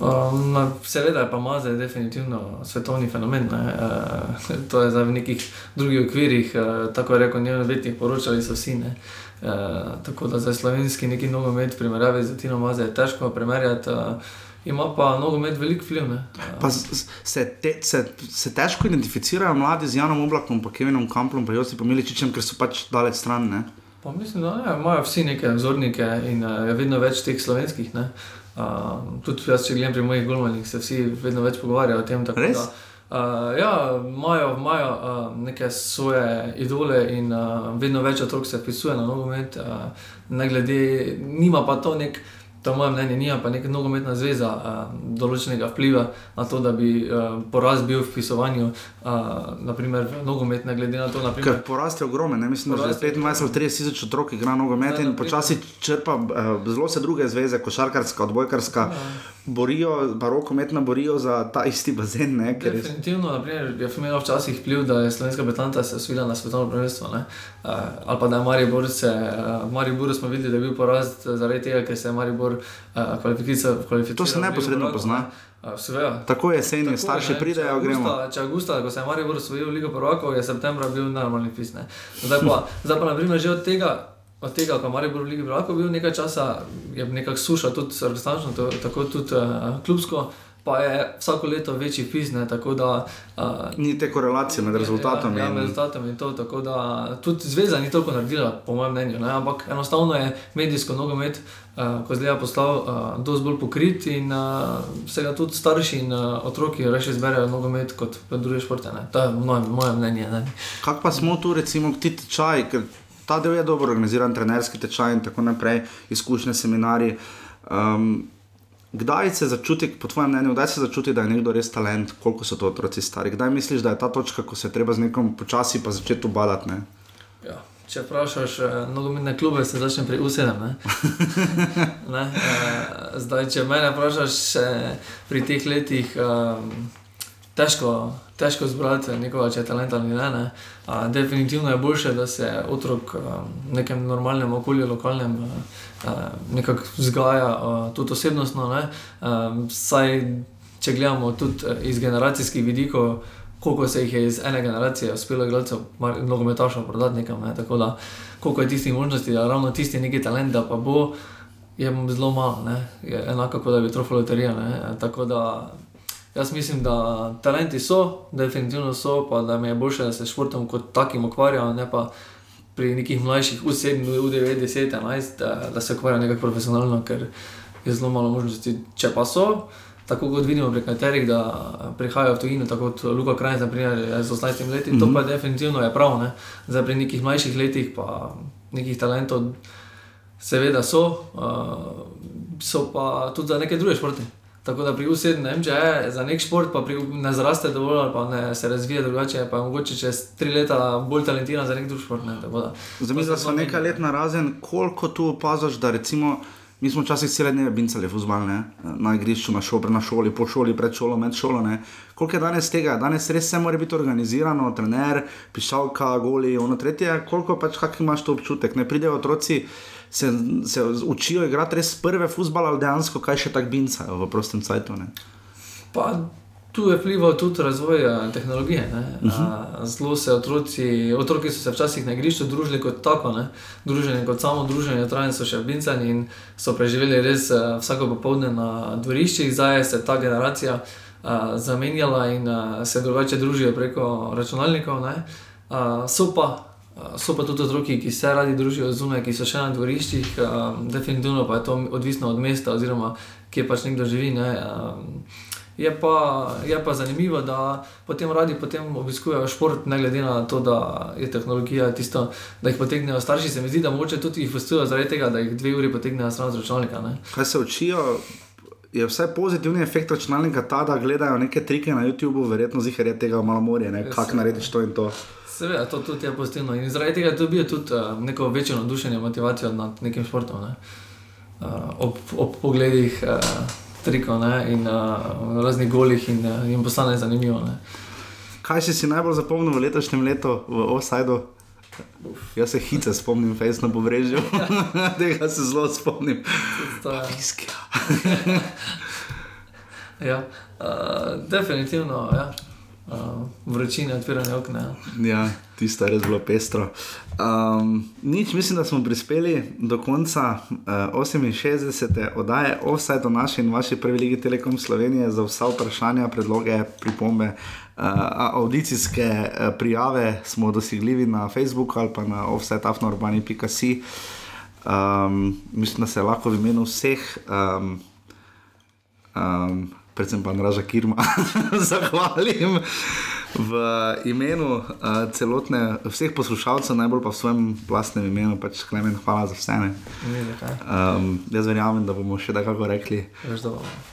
Um, seveda je pa Maze definitivno svetovni fenomen. Uh, to je zdaj v nekih drugih okvirih, uh, tako je rekel njeno vetnih poročali so vsi. Uh, tako da za slovenski neki nogomet, primerjavi z Tino Maze, je težko primerjati. Uh, Ima pa nogomet velik vpliv. Uh, se, te, se, se težko identificirajo mladi z Janom Oblakom, pa Kevinom Kamplom, pa Josipom Miličičem, ker so pač daleč stran. Ne? Pa mislim, da ne, imajo vsi neke vzornike in uh, je vedno več teh slovenskih. Uh, Uh, tudi jaz, če gledam pri mojih golmanih, se vsi vedno več pogovarjajo o tem. Res? Da, uh, ja, imajo, imajo uh, neke svoje idole in uh, vedno več otrok se pisuje na nogomet, uh, ne glede, nima pa to nek. To je moje mnenje, ni pa neka nogometna zveza uh, določenega vpliva na to, da bi uh, poraz bil v pisovanju, uh, naprimer v nogomet, ne glede na to. Naprimer, Ker porast je ogromen, ne? mislim, da že 25 ali 30 tisoč otrok igra nogomet in počasi črpa uh, zelo se druge zveze, košarkarska, odbojkarska. Ja. Borijo, pa rokometno borijo za ta isti bazen. Ne, Definitivno, naprimer, je imelo včasih vpliv, da je slovenska betanta se osvila na svetovno prvenstvo. Uh, ali pa da je Maribor se, uh, Maribor smo videli, da je bil porast zaradi tega, ker se je Maribor uh, kvalificiral. To se neposredno pozna. Uh, tako je jesen, starši pridejo, gremo. Če avgusta, ko se je Maribor osvojil Ligo prvakov, je septembra bil normalni pis. Zdaj pa, zdaj pa naprimer, že od tega. Od tega, ko Maribor v Ligi prvakov bil nekaj časa, je nekako suša, tudi srčno, tako tudi uh, klubsko pa je vsako leto večji fizne. Da, uh, ni te korelacije med rezultatom. Ja, ja, med rezultatom in to. Tako da tudi zveza ni toliko naredila, po mojem mnenju. Ne? Ampak enostavno je medijsko nogomet, uh, ko zdaj je postal uh, dosti bolj pokrit in uh, se ga tudi starši in uh, otroki reče izberejo nogomet kot druge športe. Ne? To je moje, moje mnenje. Kaj pa smo tu, recimo, ti tečaj? Ta del je dobro organiziran, trenerski tečaj in tako naprej, izkušnje, seminari. Um, Kdaj se začuti, po tvojem mnenju, kdaj se začuti, da je nekdo res talent, koliko so to otroci stari? Kdaj misliš, da je ta točka, ko se treba z nekom počasi pa začeti obadati? Ja, če vprašaš, eh, nogometne klube se začne pri U7. Ne? ne? Eh, zdaj, če me vprašaš eh, pri teh letih, težko, težko zbrati nekoga, če je talent ali ne. ne? Definitivno je bolje, da se otrok v nekem normalnem okolju, lokalnem. Eh, nekako vzgaja, tudi osebnostno. Um, saj, če gledamo tudi eh, iz generacijskih vidikov, koliko se jih je iz ene generacije uspelo, gledalcev, mnogo metašov prodati nekam. Ne? Tako da, koliko je tistih možnosti, da ravno tisti neki talent, da pa bo, je zelo malo, ne? je enako kot da bi trofeo loterija. Tako da. Jaz mislim, da talenti so, definitivno so, pa da mi je bolje, da se športom kot takim ukvarjam, ne pa pri nekih mlajših, v 7, v 9, 10, 11, da, da se ukvarjajo nekako profesionalno, ker je zelo malo možnosti. Če pa so, tako kot vidimo pri nekaterih, da prihajajo v tujino, tako kot Luka Krajc, naprimer, z 18 leti, mm -hmm. to mhm. pa definitivno je prav. Ne? Zdaj pri nekih mlajših letih, pa nekih talentov, seveda so, uh, so pa tudi za neke druge športe. Tako da pri U7 ne vem, če je za nek šport, pa pri, ne zraste dovolj, ali pa ne se razvije drugače, pa je mogoče čez tri leta bolj talentiran za nek drug šport. Ne, Zamisel sem nekaj let na razen, koliko tu opaziš, da recimo. Mi smo včasih cele dneve bincali fuzbal, na igrišču, na, šol, na šoli, po šoli, pred šolo, med šolo. Ne. Koliko je danes tega? Danes res vse mora biti organizirano, trener, pišalka, goli, ono tretje. Koliko pač, kak imaš to občutek? Ne pridejo otroci se, se učijo igrati res prve futbale, ali dejansko kaj še tako bincajo v prostem cajtu. Tu je vplival tudi razvoj eh, tehnologije. Uh mhm. -huh. Zelo se otroci, otroci so se včasih na igrišču družili kot tako, ne? druženje kot samo druženje, trajni so še bincani in so preživeli res eh, vsako popoldne na dvoriščih, zdaj se ta generacija uh, zamenjala in uh, se drugače družijo preko računalnikov. Uh, so pa so pa tudi otroci, ki se radi družijo zunaj, ki so še na dvoriščih, um, definitivno pa je to odvisno od mesta, oziroma kje pač nekdo živi. Ne, um, je, pa, je pa zanimivo, da potem radi potem obiskujejo šport, ne glede na to, da je tehnologija tisto, da jih potegnejo starši. Se mi zdi, da mogoče tudi jih vrstijo zaradi tega, da jih dve uri potegnejo stran od računalnika. Ne. Kaj se učijo? Je vse pozitivni efekt računalnika ta, da gledajo neke trike na YouTubu, verjetno zihar je tega malo morje, kako narediti to in to. Seveda, to tudi je pozitivno. In zaradi tega dobijo tudi uh, neko večjo navdušenje, motivacijo nad nekim športom. Ne? Uh, ob, ob pogledih uh, trikov ne? in uh, raznih golih, in uh, jim postane zanimivo. Ne? Kaj si si najbolj zapomnil v letošnjem letu v Osajdu? Jaz se hitro spomnim, fejs na pobrežju. Tega se zelo spomnim. Fiske. ja, uh, definitivno. Ja uh, vročine, odpiranje okna. Ja, tisto je res bilo pestro. Um, nič, mislim, da smo prispeli do konca uh, 68. oddaje, vse do naše in vaše prve lige Telekom Slovenije za vsa vprašanja, predloge, pripombe. Uh, audicijske uh, prijave smo dosegljivi na Facebooku ali pa na offsetafnourbani.com. Um, mislim, da se lahko v imenu vseh um, um, predvsem pa Nraža Kirma, zahvalim v imenu uh, celotne, vseh poslušalcev, najbolj pa v svojem vlastnem imenu, pač Klemen, hvala za vse. Um, jaz verjamem, da bomo še tako rekli.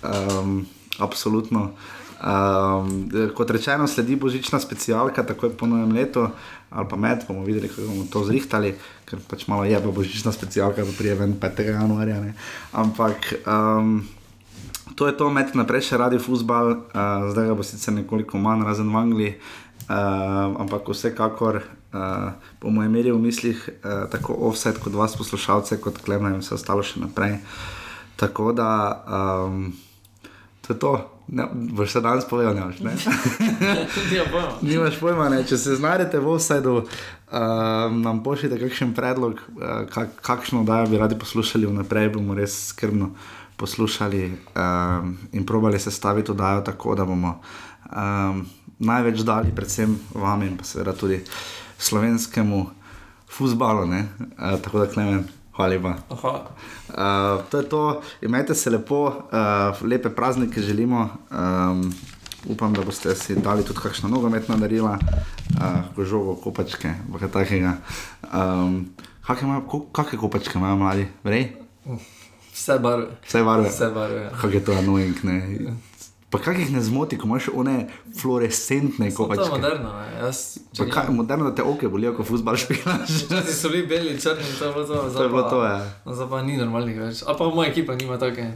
Um, absolutno. Um, kot rečeno, sledi božična specialka, takoj po novem letu, ali pa med, bomo videli, kako bomo to zrihtali, ker pač malo je pa božična specialka, da prije 5. januarja. Ne. Ampak. Um, to je to, med naprej še radi futbal, uh, zdaj ga bo sicer nekoliko manj, razen v Angliji, uh, ampak vsekakor uh, bomo imeli v mislih uh, tako offset kot vas poslušalce, kot klemen in vse ostalo še naprej. Tako da um, to je to. Ne, boš se danes povedal, ne veš. Nimaš pojma, ne. če se znajdete v offsetu, uh, nam pošljite kakšen predlog, uh, kak, kakšno oddajo bi radi poslušali vnaprej, bomo res skrbno poslušali um, in probali se staviti oddajo tako, da bomo um, največ dali, predvsem vam in pa seveda tudi slovenskemu futbalu. Uh, tako da klemen. Hvala lepa. Uh, to je to, imejte se lepo, uh, lepe praznike želimo. Um, upam, da boste si dali tudi kakšno nogometno darilo, uh, žogo, kopačke, kaj takega. Um, kakšne kopačke imajo mladi? Vrej? Vse barve. Vse barve. Vse barve. Ja. Kaj je to annoying, ne? Pa kaj jih ne zmoti, ko imaš one fluorescentne kopačke? To je moderno, jaz. Kaj, moderno, da te oke bolijo, ko futbal špilaš. Včasih so bili beli, črni, to je bilo to. To je bilo to, ja. Zdaj pa ni normalnih več. A pa moja ekipa nima take.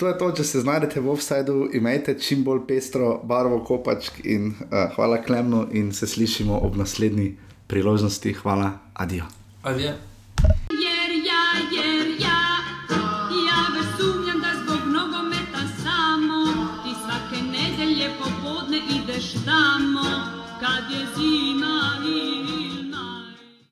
To je to, če se znajdete v offsajdu, imejte čim bolj pestro barvo kopačk in uh, hvala Klemnu in se slišimo ob naslednji priložnosti. Hvala, adijo. Adijo.